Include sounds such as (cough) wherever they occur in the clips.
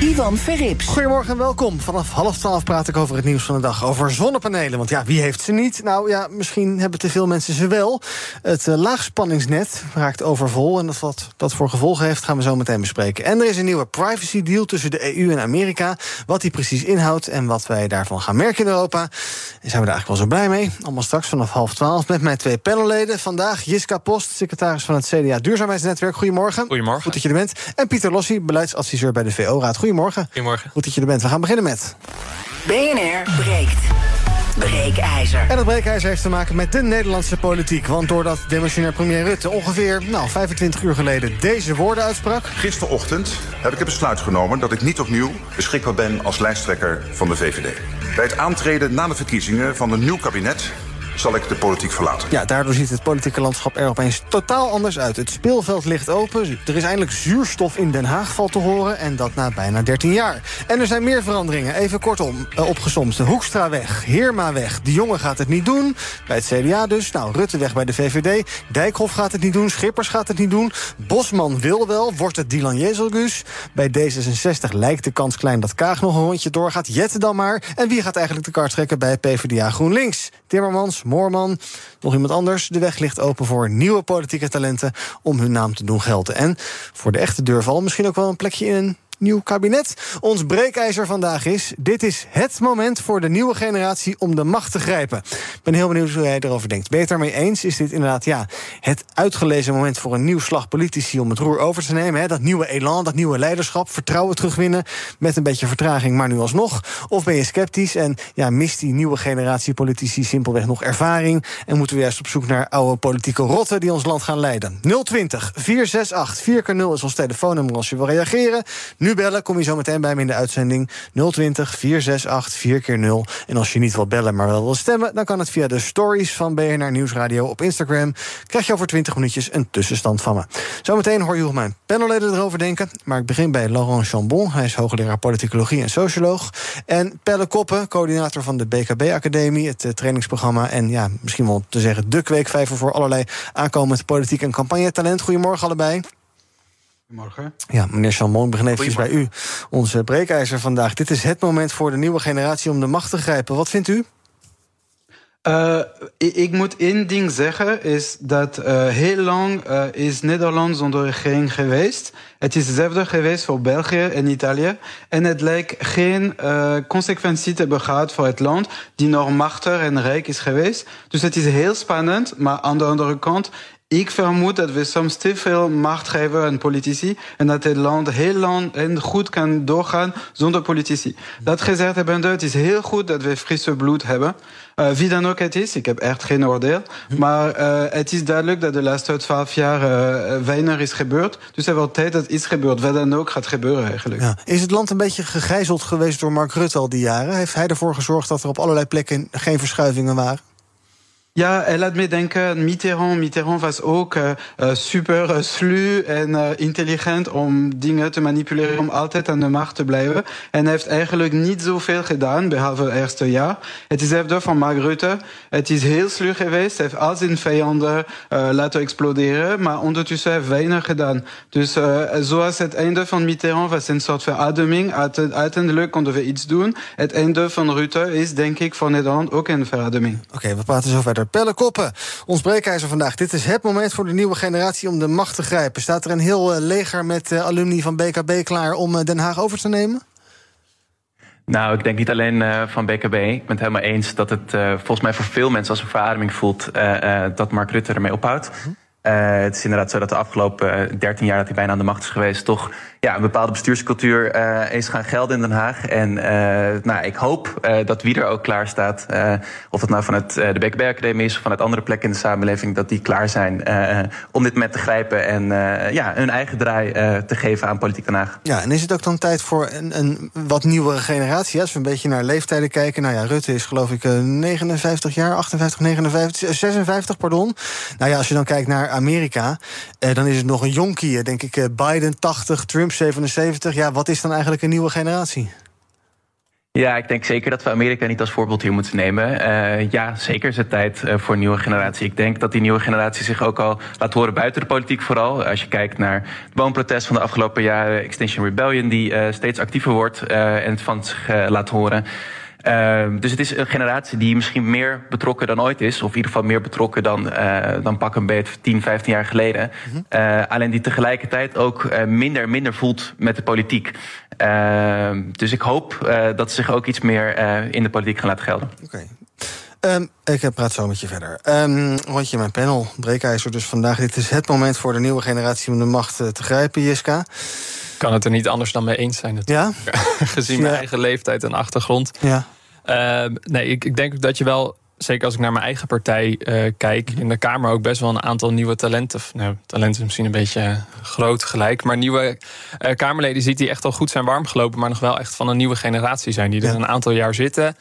Ivan Verrips. Goedemorgen en welkom. Vanaf half twaalf praat ik over het nieuws van de dag. Over zonnepanelen. Want ja, wie heeft ze niet? Nou ja, misschien hebben te veel mensen ze wel. Het uh, laagspanningsnet raakt overvol. En dat wat dat voor gevolgen heeft, gaan we zo meteen bespreken. En er is een nieuwe privacy deal tussen de EU en Amerika. Wat die precies inhoudt en wat wij daarvan gaan merken in Europa. En zijn we daar eigenlijk wel zo blij mee. Allemaal straks vanaf half twaalf met mijn twee panelleden. Vandaag Jiska Post, secretaris van het CDA Duurzaamheidsnetwerk. Goedemorgen. Goedemorgen. Goed dat je er bent. En Pieter Lossi, beleidsadviseur bij de VO-raad. Goedemorgen. Goedemorgen. Goed dat je er bent. We gaan beginnen met. BNR breekt. Breekijzer. En dat breekijzer heeft te maken met de Nederlandse politiek. Want doordat demissionair premier Rutte ongeveer nou, 25 uur geleden deze woorden uitsprak. Gisterochtend heb ik het besluit genomen dat ik niet opnieuw beschikbaar ben als lijsttrekker van de VVD. Bij het aantreden na de verkiezingen van een nieuw kabinet zal ik de politiek verlaten. Ja, daardoor ziet het politieke landschap er opeens totaal anders uit. Het speelveld ligt open. Er is eindelijk zuurstof in Den Haag valt te horen. En dat na bijna 13 jaar. En er zijn meer veranderingen. Even kortom, uh, opgesomd. Hoekstra weg, Heerma weg. De jongen gaat het niet doen. Bij het CDA dus. Nou, Rutte weg bij de VVD. Dijkhoff gaat het niet doen. Schippers gaat het niet doen. Bosman wil wel. Wordt het Dylan Jezelgus. Bij D66 lijkt de kans klein dat Kaag nog een rondje doorgaat. Jette dan maar. En wie gaat eigenlijk de kaart trekken bij PvdA GroenLinks? Timmermans, Moorman, nog iemand anders. De weg ligt open voor nieuwe politieke talenten om hun naam te doen gelden. En voor de echte deurval misschien ook wel een plekje in een nieuw kabinet. Ons breekijzer vandaag is... dit is het moment voor de nieuwe generatie om de macht te grijpen. Ik ben heel benieuwd hoe jij erover denkt. Ben je het daarmee eens? Is dit inderdaad ja, het uitgelezen moment voor een nieuw slag politici... om het roer over te nemen? Hè? Dat nieuwe elan, dat nieuwe leiderschap, vertrouwen terugwinnen... met een beetje vertraging, maar nu alsnog? Of ben je sceptisch en ja, mist die nieuwe generatie politici... simpelweg nog ervaring en moeten we juist op zoek naar oude politieke rotten... die ons land gaan leiden? 020 468 4x0 is ons telefoonnummer als je wil reageren... Nu bellen, kom je zo meteen bij me in de uitzending 020 468 4x0. En als je niet wil bellen, maar wel wil stemmen... dan kan het via de stories van BNR Nieuwsradio op Instagram. Krijg je over 20 minuutjes een tussenstand van me. Zometeen hoor je hoe mijn panelleden erover denken. Maar ik begin bij Laurent Chambon. Hij is hoogleraar politicologie en socioloog. En Pelle Koppen, coördinator van de BKB-academie... het uh, trainingsprogramma en ja, misschien wel te zeggen... de kweekvijver voor allerlei aankomend politiek en campagnetalent. Goedemorgen allebei. Goedemorgen. Ja, meneer Chalmon, ik begin even bij u. Onze breekijzer vandaag. Dit is het moment voor de nieuwe generatie om de macht te grijpen. Wat vindt u? Uh, ik moet één ding zeggen, is dat uh, heel lang uh, is Nederland zonder regering geweest. Het is hetzelfde geweest voor België en Italië. En het lijkt geen consequentie te hebben gehad voor het land die nog machtig en rijk is geweest. Dus het is heel spannend, maar aan de andere kant ik vermoed dat we soms te veel macht geven aan politici en dat het land heel lang en goed kan doorgaan zonder politici. Dat gezegd hebbende, het is heel goed dat we frisse bloed hebben. Uh, wie dan ook het is, ik heb echt geen oordeel. Maar uh, het is duidelijk dat de laatste twaalf jaar uh, weinig is gebeurd. Dus er wordt tijd dat iets gebeurt. Wat dan ook gaat gebeuren eigenlijk. Ja. Is het land een beetje gegijzeld geweest door Mark Rutte al die jaren? Heeft hij ervoor gezorgd dat er op allerlei plekken geen verschuivingen waren? Ja, hij laat me denken, Mitterrand. Mitterrand was ook uh, super uh, sluw en uh, intelligent om dingen te manipuleren, om altijd aan de macht te blijven. En hij heeft eigenlijk niet zoveel gedaan, behalve het eerste jaar. Het is hetzelfde van Mark Rutte. Het is heel sluw geweest. Hij heeft al zijn vijanden laten exploderen, maar ondertussen heeft weinig gedaan. Dus zoals het einde van Mitterrand was een soort verademing. Uiteindelijk konden we iets doen. Het einde van Rutte is, denk ik, voor Nederland ook een verademing. Oké, we praten zo verder. Pelle Koppen, ons breekijzer vandaag. Dit is het moment voor de nieuwe generatie om de macht te grijpen. Staat er een heel uh, leger met uh, alumni van BKB klaar om uh, Den Haag over te nemen? Nou, ik denk niet alleen uh, van BKB. Ik ben het helemaal eens dat het uh, volgens mij voor veel mensen als een verademing voelt uh, dat Mark Rutte ermee ophoudt. Uh, het is inderdaad zo dat de afgelopen 13 jaar dat hij bijna aan de macht is geweest, toch ja, een bepaalde bestuurscultuur uh, is gaan gelden in Den Haag. En nou, ik hoop dat wie er ook klaar staat, of het nou vanuit de BKB Academie is of vanuit andere plekken in de samenleving, dat die klaar zijn om dit met te grijpen en ja, hun eigen draai te geven aan politiek Den Haag. Ja, en is het ook dan tijd voor een, een wat nieuwere generatie? Als we een beetje naar leeftijden kijken. Nou ja, Rutte is geloof ik 59 jaar, 58, 59, 56, pardon. Nou ja, als je dan kijkt naar Amerika, eh, dan is het nog een jonkie, denk ik. Eh, Biden 80, Trump 77. Ja, wat is dan eigenlijk een nieuwe generatie? Ja, ik denk zeker dat we Amerika niet als voorbeeld hier moeten nemen. Ja, zeker is het tijd voor een nieuwe generatie. Ik denk dat die nieuwe generatie zich ook al laat horen buiten de politiek vooral. Als je kijkt naar het woonprotest van de afgelopen jaren... Extinction Rebellion, die steeds actiever wordt en het van zich laat horen... Uh, dus het is een generatie die misschien meer betrokken dan ooit is. Of in ieder geval meer betrokken dan, uh, dan pak een beetje 10, 15 jaar geleden. -hmm. uh, alleen die tegelijkertijd ook eh, minder minder voelt met de politiek. Ehm, dus ik hoop dat ze zich ook iets meer in de politiek gaan laten gelden. Oké. Okay. Um, ik praat zo met je verder. Um, rondje mijn panel, breekijzer dus vandaag. Dit is het moment voor de nieuwe generatie om de macht te grijpen, Jiska kan het er niet anders dan mee eens zijn. Ja? (laughs) Gezien mijn eigen leeftijd en achtergrond. Ja. Uh, nee, ik, ik denk dat je wel zeker als ik naar mijn eigen partij uh, kijk, in de Kamer ook best wel een aantal nieuwe talenten. Nou, talenten is misschien een beetje groot gelijk. Maar nieuwe uh, Kamerleden ziet die echt al goed zijn warm gelopen, maar nog wel echt van een nieuwe generatie zijn. Die er ja. een aantal jaar zitten.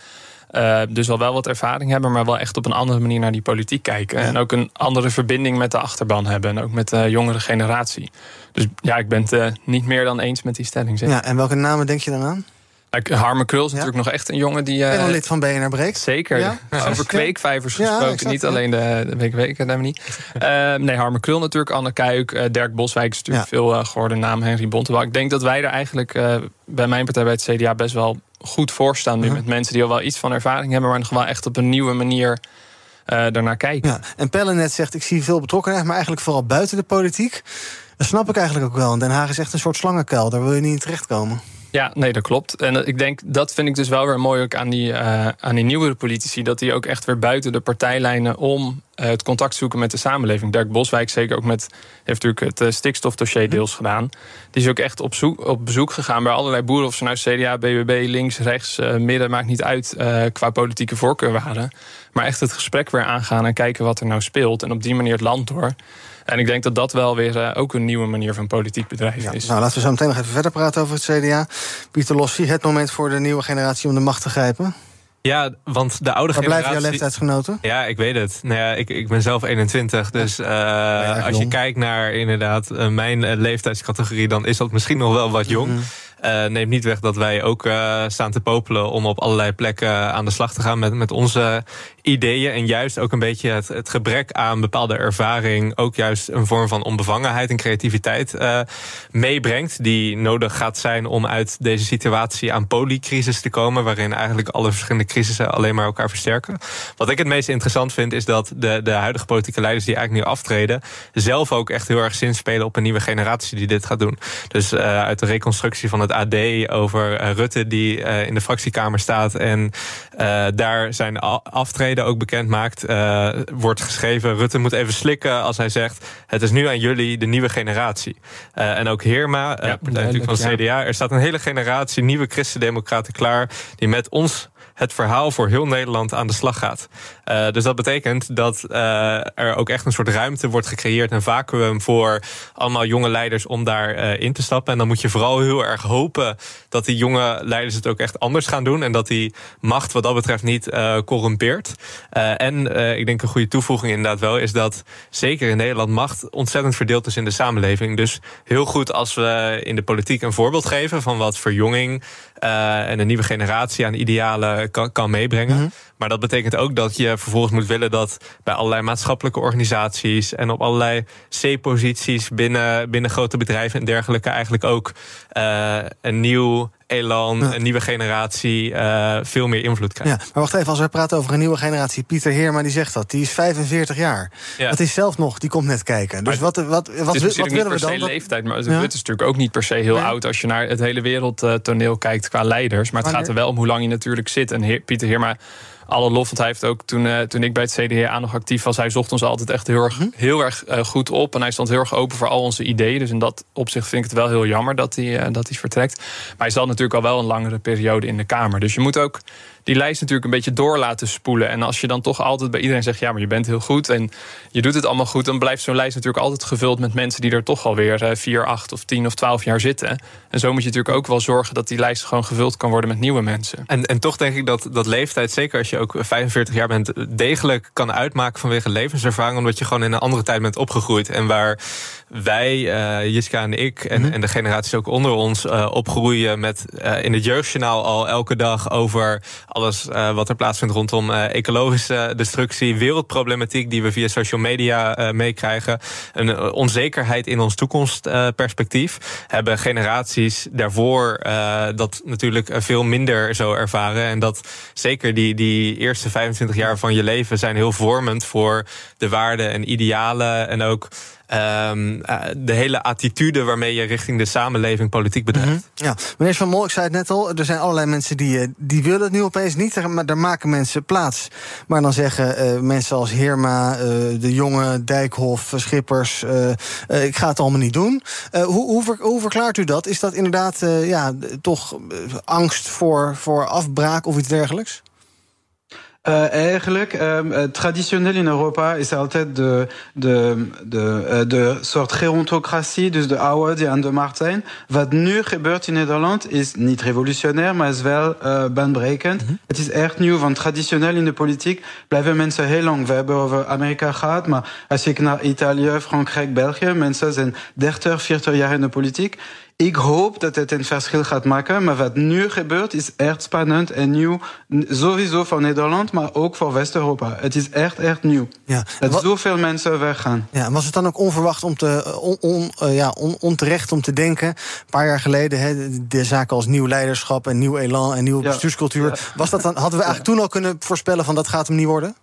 Uh, dus al wel wat ervaring hebben, maar wel echt op een andere manier naar die politiek kijken. Ja. En ook een andere verbinding met de achterban hebben. En ook met de jongere generatie. Dus ja, ik ben het uh, niet meer dan eens met die stelling. Zeg. Ja, en welke namen denk je dan aan? Harme Krul is ja. natuurlijk nog echt een jongen die... Uh, lid van BNR Breekt. Zeker. Ja? (laughs) Over kweekvijvers gesproken. Exact, niet alleen de, de BKW-academie. uh, nee, Harme Krul natuurlijk. Anne Kuik. Uh, Dirk Boswijk is natuurlijk veel geworden naam. Henry Bontebal. Ik denk dat wij er eigenlijk bij mijn partij, bij het CDA... best wel goed voor staan nu. -huh. Met mensen die al wel iets van ervaring hebben... maar nog wel echt op een nieuwe manier... Daarnaar kijken. Ja, en Pelle net zegt, ik zie veel betrokkenheid... maar eigenlijk vooral buiten de politiek. Dat snap ik eigenlijk ook wel. Den Haag is echt een soort slangenkuil. Daar wil je niet in terechtkomen. Ja, nee, dat klopt. En ik denk, dat vind ik dus wel weer mooi ook aan die, uh, aan die nieuwere politici. Dat die ook echt weer buiten de partijlijnen om uh, het contact zoeken met de samenleving. Dirk Boswijk zeker ook met, heeft natuurlijk het uh, stikstofdossier deels gedaan. Die is ook echt op, zoek, op bezoek gegaan bij allerlei boeren. Of ze nou CDA, BBB, links, rechts, midden, maakt niet uit qua politieke voorkeur waren. Maar echt het gesprek weer aangaan en kijken wat er nou speelt. En op die manier het land door. En ik denk dat dat wel weer uh, ook een nieuwe manier van politiek bedrijven ja, is. Nou, laten we zo meteen nog even verder praten over het CDA. Pieter Lossie, het moment voor de nieuwe generatie om de macht te grijpen. Ja, want de oude Waar generatie... blijven jouw leeftijdsgenoten? Ja, ik weet het. Nou ja, ik, ik ben zelf 21. Dus uh, ja, als je kijkt naar inderdaad uh, mijn uh, leeftijdscategorie... dan is dat misschien nog wel wat jong. Mm -hmm. Uh, neemt niet weg dat wij ook uh, staan te popelen om op allerlei plekken aan de slag te gaan met, met onze ideeën. En juist ook een beetje het, gebrek aan bepaalde ervaring, ook juist een vorm van onbevangenheid en creativiteit uh, meebrengt. Die nodig gaat zijn om uit deze situatie aan polycrisis te komen, waarin eigenlijk alle verschillende crisissen alleen maar elkaar versterken. Wat ik het meest interessant vind, is dat de, de huidige politieke leiders die eigenlijk nu aftreden, zelf ook echt heel erg zinspelen op een nieuwe generatie die dit gaat doen. Dus uit de reconstructie van het AD over uh, Rutte die in de fractiekamer staat en daar zijn aftreden ook bekend maakt. wordt geschreven, Rutte moet even slikken als hij zegt... het is nu aan jullie, de nieuwe generatie. en ook Heerma, ja, partij natuurlijk van CDA... er staat een hele generatie nieuwe christendemocraten klaar... die met ons het verhaal voor heel Nederland aan de slag gaat. Uh, dus dat betekent dat uh, er ook echt een soort ruimte wordt gecreëerd, een vacuüm voor allemaal jonge leiders om daarin uh, te stappen. En dan moet je vooral heel erg hopen dat die jonge leiders het ook echt anders gaan doen en dat die macht wat dat betreft niet corrumpeert. en ik denk een goede toevoeging inderdaad wel is dat zeker in Nederland macht ontzettend verdeeld is in de samenleving. Dus heel goed als we in de politiek een voorbeeld geven van wat verjonging en een nieuwe generatie aan idealen kan, kan meebrengen. -hmm. Maar dat betekent ook dat je vervolgens moet willen dat bij allerlei maatschappelijke organisaties en op allerlei C-posities binnen, binnen grote bedrijven en dergelijke eigenlijk ook uh, een nieuw elan, ja. een nieuwe generatie uh, veel meer invloed krijgt. Ja, maar wacht even, als we praten over een nieuwe generatie, Pieter Heerma die zegt dat, die is 45 jaar. Ja. Dat is zelf nog, die komt net kijken. Dus wat, wat, wat, wat, wat willen we dan? leeftijd, maar ja. het is natuurlijk ook niet per se heel ja. oud als je naar het hele wereldtoneel kijkt qua leiders. Maar het Wanneer? gaat er wel om hoe lang je natuurlijk zit. En Heer, Pieter Heerma alle lof. Want hij heeft ook toen, uh, toen ik bij het CDA nog actief was, hij zocht ons altijd echt heel erg, heel erg uh, goed op. En hij stond heel erg open voor al onze ideeën. Dus in dat opzicht vind ik het wel heel jammer dat hij, uh, dat hij vertrekt. Maar hij zat natuurlijk al wel een langere periode in de Kamer. Dus je moet ook die lijst natuurlijk een beetje door laten spoelen. En als je dan toch altijd bij iedereen zegt: ja, maar je bent heel goed en je doet het allemaal goed, dan blijft zo'n lijst natuurlijk altijd gevuld met mensen die er toch alweer 4, 8 of 10 of 12 jaar zitten. En zo moet je natuurlijk ook wel zorgen dat die lijst gewoon gevuld kan worden met nieuwe mensen. En, en toch denk ik dat, dat leeftijd, zeker als je ook 45 jaar bent, degelijk kan uitmaken vanwege levenservaring, omdat je gewoon in een andere tijd bent opgegroeid. En waar wij, uh, Jiska en ik, en, en de generaties ook onder ons, uh, opgroeien met uh, in het jeugdjournaal al elke dag over alles wat er plaatsvindt rondom ecologische destructie, wereldproblematiek die we via social media meekrijgen, een onzekerheid in ons toekomstperspectief, hebben generaties daarvoor dat natuurlijk veel minder zo ervaren. En dat zeker die, die eerste 25 jaar van je leven zijn heel vormend voor de waarden en idealen en ook Um, uh, de hele attitude waarmee je richting de samenleving politiek bedrijft. -hmm. Ja, meneer Van Mol, ik zei het net al, er zijn allerlei mensen die, eh, die willen het nu opeens niet, maar daar maken mensen plaats. Maar dan zeggen uh, mensen als Heerma, de jonge Dijkhoff, Schippers, ik ga het allemaal niet doen. hoe, hoe, hoe, verklaart u dat? Is dat inderdaad ja, toch angst voor, voor afbraak of iets dergelijks? Uh, eigenlijk, um, traditioneel in Europa is altijd de, de, de, uh, de soort gerontocratie, dus de die aan de markt zijn. Wat nu gebeurt in Nederland is niet revolutionair, maar is wel uh, baanbrekend. Mm -hmm. Het is echt nieuw, want traditioneel in de politiek blijven mensen heel lang. We hebben over Amerika gehad, maar als ik naar Italië, Frankrijk, België, mensen zijn 30, 40 jaar in de politiek. Ik hoop dat het een verschil gaat maken, maar wat nu gebeurt is echt spannend en nieuw. Sowieso voor Nederland, maar ook voor West-Europa. Het is echt, echt nieuw. Ja. Dat zoveel mensen weggaan. Ja, was het dan ook onverwacht om te, on, on, uh, ja, on, onterecht om te denken? Een paar jaar geleden, he, de zaken als nieuw leiderschap en nieuw elan en nieuwe ja. bestuurscultuur. Was dat dan, hadden we eigenlijk toen al kunnen voorspellen van dat gaat hem niet worden?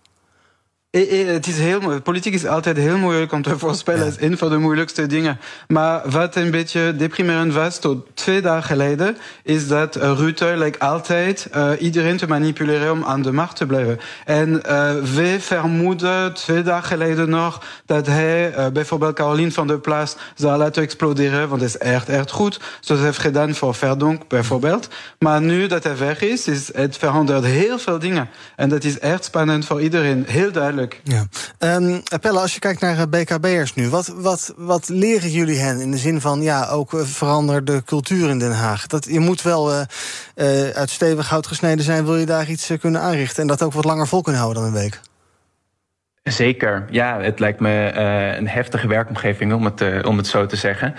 Het is heel, politiek is altijd heel moeilijk om te voorspellen. Het is een van de moeilijkste dingen. Maar wat een beetje deprimerend was tot twee dagen geleden, is dat Rutte lijkt altijd uh, iedereen te manipuleren om aan de macht te blijven. En uh, we vermoeden twee dagen geleden nog dat hij uh, bijvoorbeeld Caroline van der Plas zou laten exploderen, want dat is echt, echt goed. Zoals hij heeft gedaan voor Verdonk bijvoorbeeld. Maar nu dat hij weg is, is het verandert heel veel dingen. En dat is echt spannend voor iedereen. Heel duidelijk. Ja. Um, Pelle, als je kijkt naar BKB'ers nu, wat, wat, wat leren jullie hen in de zin van ja, ook verander de cultuur in Den Haag? Dat, je moet wel uh, uh, uit stevig hout gesneden zijn, wil je daar iets uh, kunnen aanrichten en dat ook wat langer vol kunnen houden dan een week? Zeker. Ja, het lijkt me een heftige werkomgeving, om het, om het zo te zeggen.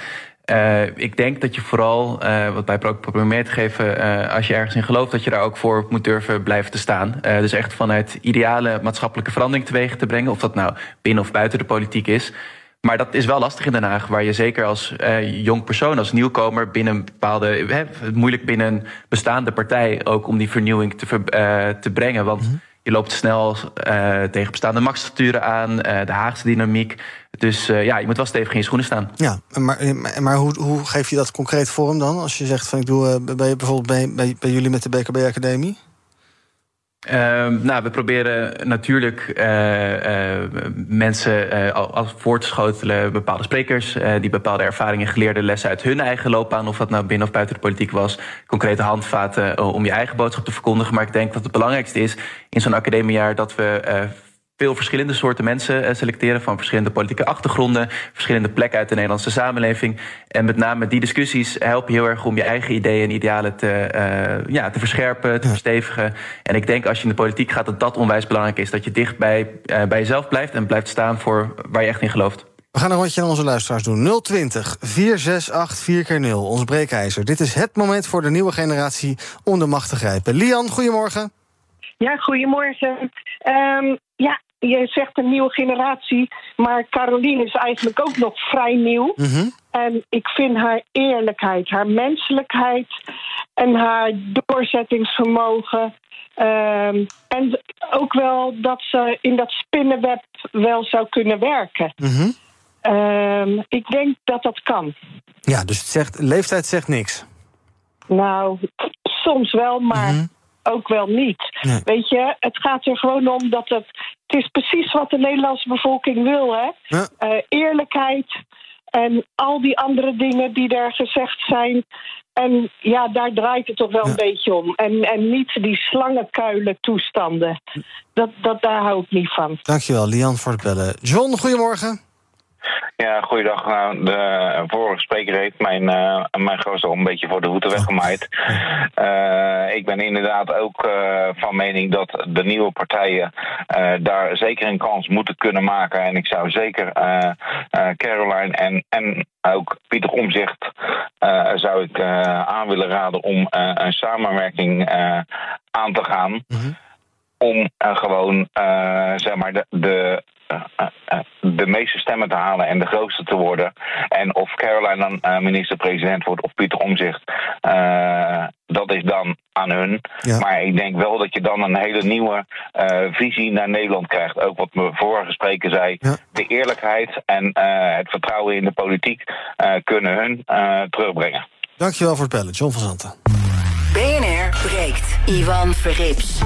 Uh, ik denk dat je vooral, uh, wat wij proberen mee te geven, uh, als je ergens in gelooft, dat je daar ook voor moet durven blijven te staan. dus echt vanuit ideale maatschappelijke verandering teweeg te brengen, of dat nou binnen of buiten de politiek is. Maar dat is wel lastig in Den Haag, waar je zeker als jong persoon, als nieuwkomer, binnen een bepaalde, hè, moeilijk binnen een bestaande partij ook om die vernieuwing te, te brengen. Want -hmm. Je loopt snel tegen bestaande machtsstructuren aan, de Haagse dynamiek. Dus uh, ja, je moet wel stevig in je schoenen staan. Ja, maar, maar hoe, hoe geef je dat concreet vorm dan? Als je zegt van ik doe uh, bij, bijvoorbeeld bij, bij, bij jullie met de BKB Academie? Uh, nou, we proberen natuurlijk uh, mensen als voor te schotelen, bepaalde sprekers die bepaalde ervaringen, geleerde lessen uit hun eigen loopbaan, of dat nou binnen of buiten de politiek was, concrete handvaten om je eigen boodschap te verkondigen. Maar ik denk dat het belangrijkste is in zo'n academiejaar dat we veel verschillende soorten mensen selecteren van verschillende politieke achtergronden, verschillende plekken uit de Nederlandse samenleving. En met name die discussies helpen heel erg om je eigen ideeën en idealen te, uh, ja, te verscherpen, te verstevigen. En ik denk als je in de politiek gaat dat dat onwijs belangrijk is. Dat je dicht bij, uh, bij jezelf blijft en blijft staan voor waar je echt in gelooft. We gaan een rondje aan onze luisteraars doen. 020 468 4x0, ons breekijzer. Dit is het moment voor de nieuwe generatie om de macht te grijpen. Lian, goedemorgen. Ja, goedemorgen. Um, ja, je zegt een nieuwe generatie, maar Caroline is eigenlijk ook nog vrij nieuw. Mm -hmm. En ik vind haar eerlijkheid, haar menselijkheid en haar doorzettingsvermogen. Um, en ook wel dat ze in dat spinnenweb wel zou kunnen werken. Mm -hmm. um, ik denk dat dat kan. Ja, dus het zegt, leeftijd zegt niks. Nou, soms wel, maar. Mm -hmm ook wel niet. Weet je, het gaat er gewoon om dat het. Het is precies wat de Nederlandse bevolking wil, hè? Eh, eerlijkheid en al die andere dingen die er gezegd zijn. En ja, daar draait het toch wel een beetje om. En, en niet die slangenkuilen toestanden. Dat, dat, daar hou ik niet van. Dankjewel, Lian, voor het bellen. John, goedemorgen. Ja, goeiedag. Nou, de vorige spreker heeft mijn, uh, mijn grootste al een beetje voor de voeten weggemaaid. Uh, (laughs) ik ben inderdaad ook uh, van mening dat de nieuwe partijen daar zeker een kans moeten kunnen maken. En ik zou zeker Caroline en, en ook Pieter Omzicht zou ik aan willen raden om een samenwerking aan te gaan. Mm -hmm. Om gewoon zeg maar de, de eh, eh, de meeste stemmen te halen en de grootste te worden. En of Caroline dan eh, minister-president wordt of Pieter Omzicht, dat is dan aan hun. Maar ik denk wel dat je dan een hele nieuwe visie naar Nederland krijgt. Ook wat mijn vorige spreker zei. De eerlijkheid en het vertrouwen in de politiek kunnen hun terugbrengen. Dankjewel voor het bellen, John van Zanten. BNR breekt. Ivan Verrips.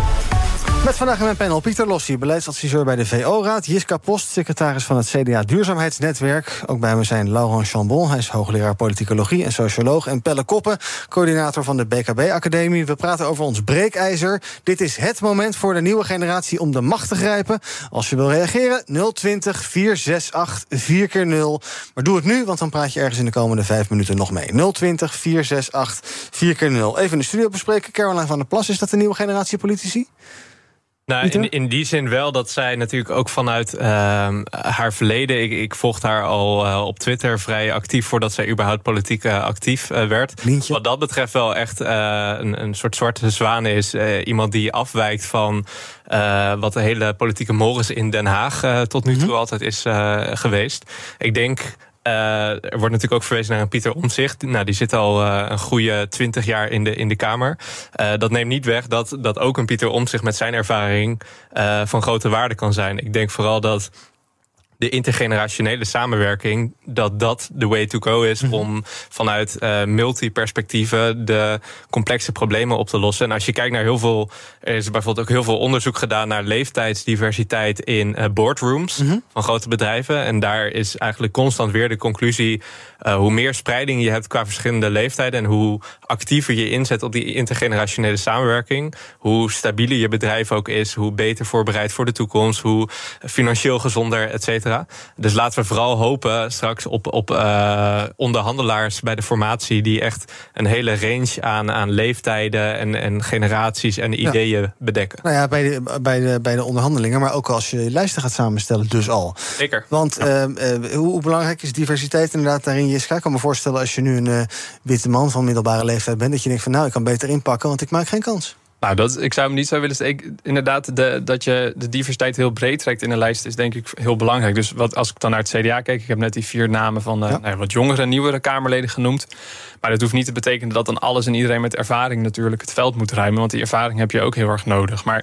Met vandaag in mijn panel Pieter Lossi, beleidsadviseur bij de VO-raad. Jiska Post, secretaris van het CDA Duurzaamheidsnetwerk. Ook bij me zijn Laurent Chambon, hij is hoogleraar politicologie en socioloog. En Pelle Koppen, coördinator van de BKB-academie. We praten over ons breekijzer. Dit is het moment voor de nieuwe generatie om de macht te grijpen. Als je wil reageren, 020 468 4 keer 0 Maar doe het nu, want dan praat je ergens in de komende vijf minuten nog mee. 020 468 4 keer 0 Even in de studio bespreken. Caroline van der Plas, is dat de nieuwe generatie politici? Nou, in, in die zin wel dat zij natuurlijk ook vanuit uh, haar verleden. Ik, ik volgde haar al uh, op Twitter vrij actief voordat zij überhaupt politiek uh, actief werd. Lientje. Wat dat betreft wel echt een, een soort zwarte zwaan is. iemand die afwijkt van wat de hele politieke morris in Den Haag tot nu toe mm -hmm. altijd is geweest. Ik denk er wordt natuurlijk ook verwezen naar een Pieter Omzicht. Nou, die zit al uh, een goede twintig jaar in de, in de Kamer. Uh, dat neemt niet weg dat, dat ook een Pieter Omzicht met zijn ervaring van grote waarde kan zijn. Ik denk vooral dat de intergenerationele samenwerking, dat dat de way to go is om vanuit uh, multi-perspectieven de complexe problemen op te lossen. En als je kijkt naar heel veel, er is bijvoorbeeld ook heel veel onderzoek gedaan naar leeftijdsdiversiteit in uh, boardrooms -hmm. van grote bedrijven. En daar is eigenlijk constant weer de conclusie: uh, hoe meer spreiding je hebt qua verschillende leeftijden en hoe actiever je inzet op die intergenerationele samenwerking, hoe stabieler je bedrijf ook is, hoe beter voorbereid voor de toekomst, hoe financieel gezonder, et cetera. Dus laten we vooral hopen straks op, op uh, onderhandelaars bij de formatie die echt een hele range aan, aan leeftijden en, en generaties en ideeën ja. bedekken. Nou ja, bij de, bij, de, bij de onderhandelingen, maar ook als je lijsten gaat samenstellen, dus al. Zeker. Want ja. uh, uh, hoe, hoe, belangrijk is diversiteit inderdaad daarin? Je ik kan me voorstellen als je nu een witte man van middelbare leeftijd bent, dat je denkt van nou, ik kan beter inpakken, want ik maak geen kans. Nou, dat, ik zou hem niet zo willen steken. Inderdaad, de, dat je de diversiteit heel breed trekt in een lijst is denk ik heel belangrijk. Dus wat, als ik dan naar het CDA kijk, ik heb net die vier namen van uh, ja. nou, wat jongere, nieuwere Kamerleden genoemd. Maar dat hoeft niet te betekenen dat dan alles en iedereen met ervaring natuurlijk het veld moet ruimen. Want die ervaring heb je ook heel erg nodig. Maar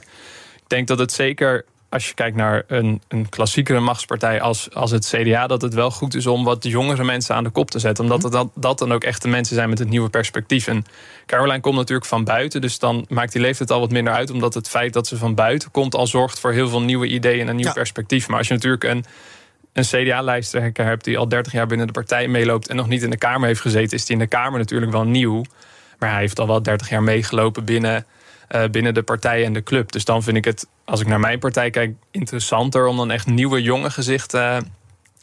ik denk dat het zeker als je kijkt naar een, een klassiekere machtspartij als, als het CDA, dat het wel goed is om wat jongere mensen aan de kop te zetten. Omdat het dat, dat dan ook echt de mensen zijn met het nieuwe perspectief. En Caroline komt natuurlijk van buiten, dus dan maakt die leeftijd al wat minder uit. Omdat het feit dat ze van buiten komt al zorgt voor heel veel nieuwe ideeën en een nieuw ja. perspectief. Maar als je natuurlijk een, een CDA-lijsttrekker hebt die al 30 jaar binnen de partij meeloopt en nog niet in de Kamer heeft gezeten, is die in de Kamer natuurlijk wel nieuw. Maar hij heeft al wel 30 jaar meegelopen binnen uh, binnen de partij en de club. Dus dan vind ik het, als ik naar mijn partij kijk, interessanter om dan echt nieuwe jonge gezichten uh,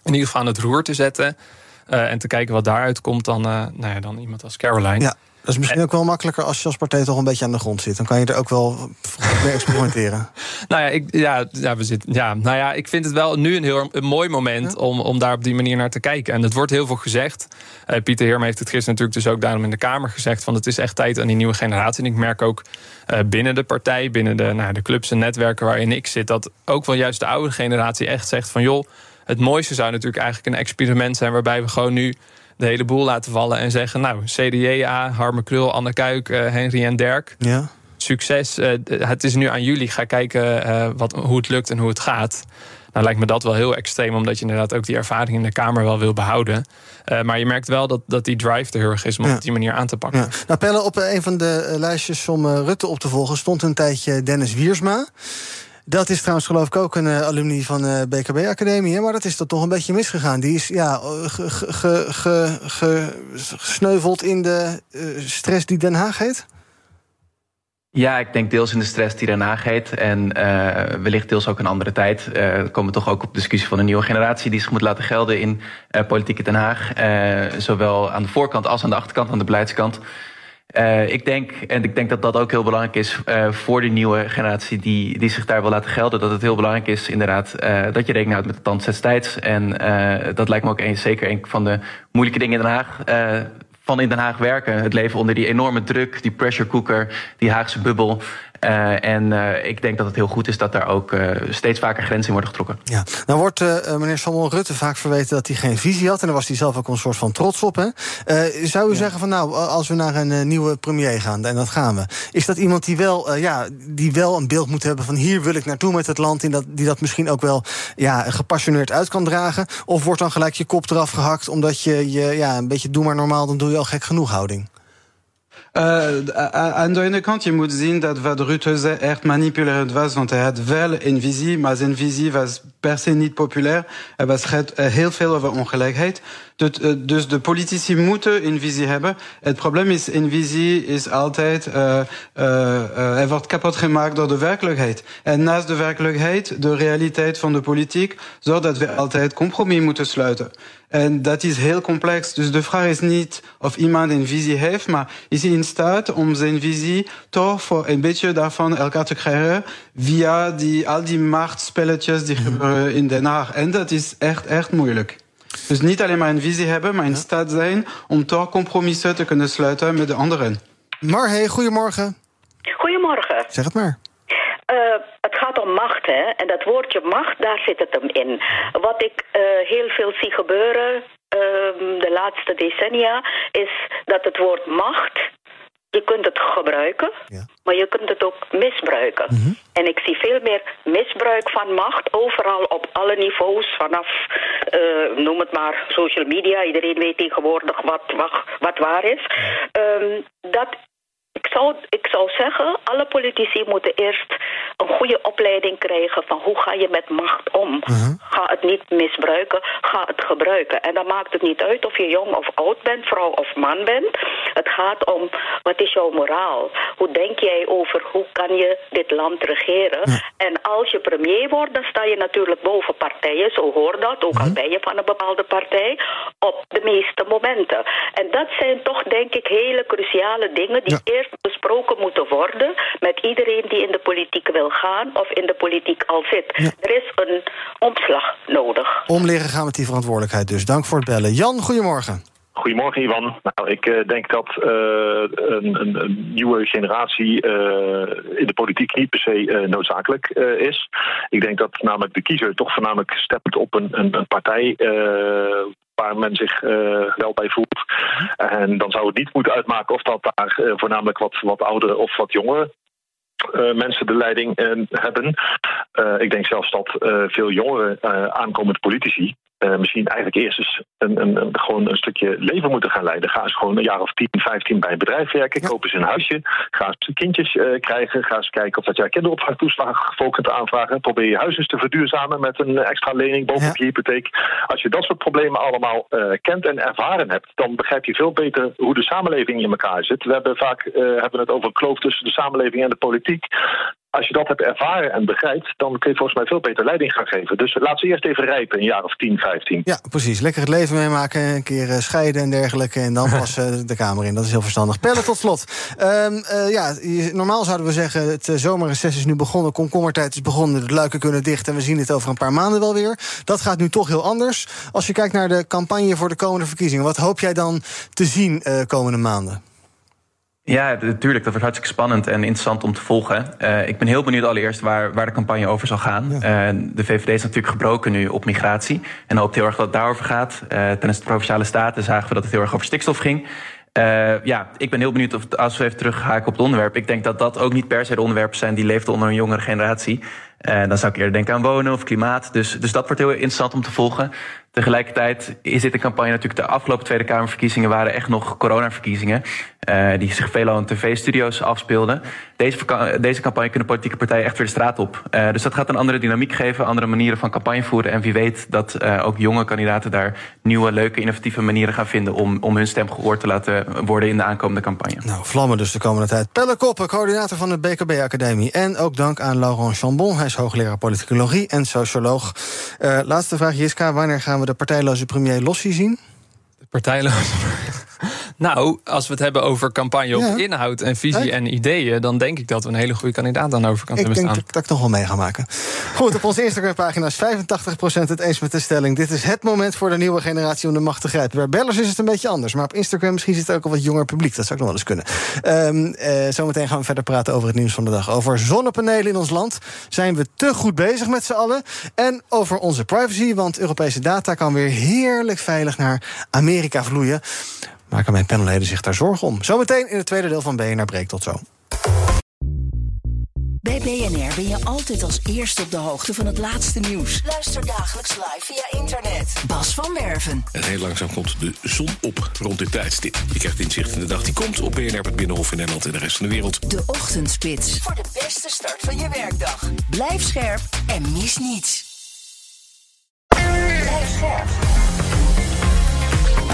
in ieder geval aan het roer te zetten. Uh, en te kijken wat daaruit komt dan, nou ja, dan iemand als Caroline. Dat is misschien ook wel makkelijker als je als partij toch een beetje aan de grond zit. Dan kan je er ook wel (laughs) mee experimenteren. nou ja, ik, ja, ja, we zitten, ja, nou ja, ik vind het wel nu een heel een mooi moment ja. om, om daar op die manier naar te kijken. En het wordt heel veel gezegd. Uh, Pieter Heerma heeft het gisteren natuurlijk dus ook daarom in de Kamer gezegd. Van het is echt tijd aan die nieuwe generatie. En ik merk ook uh, binnen de partij, binnen de, nou, de clubs en netwerken waarin ik zit, dat ook wel juist de oude generatie echt zegt van joh, het mooiste zou natuurlijk eigenlijk een experiment zijn waarbij we gewoon nu de hele boel laten vallen en zeggen... nou, CDA, Harme Krul, Anne Kuik, uh, Henry en Dirk... Ja. Succes. Uh, het is nu aan jullie. Ga kijken uh, wat, hoe het lukt en hoe het gaat. Nou lijkt me dat wel heel extreem, omdat je inderdaad ook die ervaring in de Kamer wel wil behouden. Uh, maar je merkt wel dat, dat die drive er heel erg is om op die manier aan te pakken. Ja. Nou, Pelle, op een van de lijstjes om Rutte op te volgen stond een tijdje Dennis Wiersma. Dat is trouwens geloof ik ook een uh, alumni van de uh, BKB Academie. Maar dat is toch een beetje misgegaan. Die is ja, gesneuveld in de uh, stress die Den Haag heet. Ja, ik denk deels in de stress die Den Haag heet. En wellicht deels ook een andere tijd. Uh, komen we toch ook op discussie van een nieuwe generatie die zich moet laten gelden in politieke Den Haag. zowel aan de voorkant als aan de achterkant, aan de beleidskant. Uh, ik denk, en ik denk dat dat ook heel belangrijk is uh, voor de nieuwe generatie die, die zich daar wil laten gelden, dat het heel belangrijk is inderdaad uh, dat je rekening houdt met de tand destijds. En dat lijkt me ook een, zeker een van de moeilijke dingen in Den Haag. van in Den Haag werken. Het leven onder die enorme druk, die pressure cooker, die Haagse bubbel. Uh, en uh, ik denk dat het heel goed is dat daar ook uh, steeds vaker grenzen in worden getrokken. Ja, nou wordt meneer Samuel Rutte vaak verweten dat hij geen visie had. En daar was hij zelf ook een soort van trots op. Hè? zou u zeggen van nou, als we naar een nieuwe premier gaan, en dat gaan we. Is dat iemand die wel, ja, die wel een beeld moet hebben van hier wil ik naartoe met het land. In dat, die dat misschien ook wel ja, gepassioneerd uit kan dragen? Of wordt dan gelijk je kop eraf gehakt omdat je, je ja, een beetje doe maar normaal, dan doe je al gek genoeg houding? Uh, aan de ene kant, je moet zien dat wat Rutte echt manipulerend was, want hij had wel een visie, maar zijn visie was per se niet populair. Er was heel veel over ongelijkheid. Dus de politici moeten een visie hebben. Het probleem is, een visie is altijd, uh, uh, wordt kapot gemaakt door de werkelijkheid. En naast de werkelijkheid, de realiteit van de politiek, zodat we altijd compromis moeten sluiten. En dat is heel complex. Dus de vraag is niet of iemand een visie heeft, maar is hij in staat om zijn visie toch voor een beetje daarvan elkaar te krijgen via die, al die machtspelletjes die gebeuren in Den Haag. En dat is echt, echt moeilijk. Dus niet alleen maar een visie hebben, maar in staat zijn om toch compromissen te kunnen sluiten met de anderen. Marhe, goedemorgen. Goedemorgen. Zeg het maar. Uh, het gaat om macht, hè. En dat woordje macht, daar zit het hem in. Wat ik uh, heel veel zie gebeuren uh, de laatste decennia... is dat het woord macht je kunt het gebruiken, ja. maar je kunt het ook misbruiken. Mm -hmm. En ik zie veel meer misbruik van macht overal op alle niveaus. Vanaf, uh, noem het maar, social media. Iedereen weet tegenwoordig wat, wat, wat waar is. Um, dat ik zou, ik zou zeggen, alle politici moeten eerst een goede opleiding krijgen van hoe ga je met macht om. Uh-huh. Ga het niet misbruiken, ga het gebruiken. En dan maakt het niet uit of je jong of oud bent, vrouw of man bent. Het gaat om wat is jouw moraal? Hoe denk jij over hoe kan je dit land regeren? En als je premier wordt, dan sta je natuurlijk boven partijen, zo hoort dat, ook al uh-huh. ben je van een bepaalde partij, op de meeste momenten. En dat zijn toch denk ik hele cruciale dingen die eerst besproken moeten worden met iedereen die in de politiek wil gaan of in de politiek al zit. Er is een omslag nodig. Om leren gaan met die verantwoordelijkheid dus. Dank voor het bellen. Jan, goedemorgen. Goedemorgen, Ivan. Nou, ik uh, denk dat uh, een, een, een, nieuwe generatie uh, in de politiek niet per se noodzakelijk is. Ik denk dat namelijk de kiezer toch voornamelijk stemt op een, een, een partij waar men zich wel bij voelt. En dan zou het niet moeten uitmaken of dat daar voornamelijk wat, wat oudere of wat jongere uh, mensen de leiding uh, hebben. Uh, ik denk zelfs dat veel jongere aankomende politici uh, misschien eigenlijk eerst eens een, een, een, gewoon een stukje leven moeten gaan leiden. Ga eens gewoon een jaar of 10, 15 bij een bedrijf werken. Ja. Koop eens een huisje. Ga eens kindjes uh, krijgen. Ga eens kijken of dat jij kinderopvangtoeslag vol kunt aanvragen. Probeer je huis eens te verduurzamen met een extra lening bovenop ja. je hypotheek. Als je dat soort problemen allemaal uh, kent en ervaren hebt, dan begrijp je veel beter hoe de samenleving in elkaar zit. We hebben vaak hebben het over een kloof tussen de samenleving en de politiek als je dat hebt ervaren en begrijpt, dan kun je volgens mij veel beter leiding gaan geven. Dus laat ze eerst even rijpen, een jaar of 10, 15. Ja, precies. Lekker het leven meemaken, een keer uh, scheiden en dergelijke. En dan (laughs) pas uh, de Kamer in. Dat is heel verstandig. Pellen tot slot. Um, uh, ja, normaal zouden we zeggen, het zomerreces is nu begonnen. Komkommertijd is begonnen, de luiken kunnen dicht. En we zien dit over een paar maanden wel weer. Dat gaat nu toch heel anders. Als je kijkt naar de campagne voor de komende verkiezingen. Wat hoop jij dan te zien komende maanden? Ja, natuurlijk. Dat wordt hartstikke spannend en interessant om te volgen. Uh, ik ben heel benieuwd allereerst waar, waar de campagne over zal gaan. Ja. Uh, de VVD is natuurlijk gebroken nu op migratie. En hoopt heel erg dat het daarover gaat. Uh, tijdens de Provinciale Staten zagen we dat het heel erg over stikstof ging. ja, ik ben heel benieuwd of als we even terughaken op het onderwerp. Ik denk dat dat ook niet per se de onderwerpen zijn die leefden onder een jongere generatie. Dan zou ik eerder denken aan wonen of klimaat. Dus, dus dat wordt heel interessant om te volgen. Tegelijkertijd is dit een campagne natuurlijk... de afgelopen Tweede Kamerverkiezingen waren echt nog coronaverkiezingen... Uh, die zich veelal in tv-studio's afspeelden. Deze, deze campagne kunnen politieke partijen echt weer de straat op. Uh, dus dat gaat een andere dynamiek geven, andere manieren van campagne voeren. En wie weet dat uh, ook jonge kandidaten daar nieuwe, leuke, innovatieve manieren gaan vinden... om, om hun stem gehoord te laten worden in de aankomende campagne. Nou, vlammen dus de komende tijd. Pelle Koppen, coördinator van de BKB-academie. En ook dank aan Laurent Chambon, hij is hoogleraar politicologie en socioloog. laatste vraag, Jiska, wanneer gaan we de partijloze premier Lossi zien? De partijloze nou, als we het hebben over campagne op inhoud en visie en ideeën... dan denk ik dat we een hele goede kandidaat aan de overkant ik hebben staan. Ik denk dat ik nog wel mee ga maken. Goed, op onze Instagram-pagina is 85% het eens met de stelling. Dit is het moment voor de nieuwe generatie om de macht te grijpen. Bij bellers is het een beetje anders. Maar op Instagram misschien zit er ook al wat jonger publiek. Dat zou ik nog wel eens kunnen. Um, uh, zometeen gaan we verder praten over het nieuws van de dag. Over zonnepanelen in ons land. Zijn we te goed bezig met z'n allen? En over onze privacy, want Europese data kan weer heerlijk veilig naar Amerika vloeien maken mijn panelleden zich daar zorgen om. Zometeen in het tweede deel van BNR Breek. Tot zo. Bij BNR ben je altijd als eerste op de hoogte van het laatste nieuws. Luister dagelijks live via internet. Bas van Werven. En heel langzaam komt de zon op rond dit tijdstip. Je krijgt inzicht in de dag die komt op BNR, het Binnenhof in Nederland en de rest van de wereld. De Ochtendspits. Voor de beste start van je werkdag. Blijf scherp en mis niets. Blijf scherp.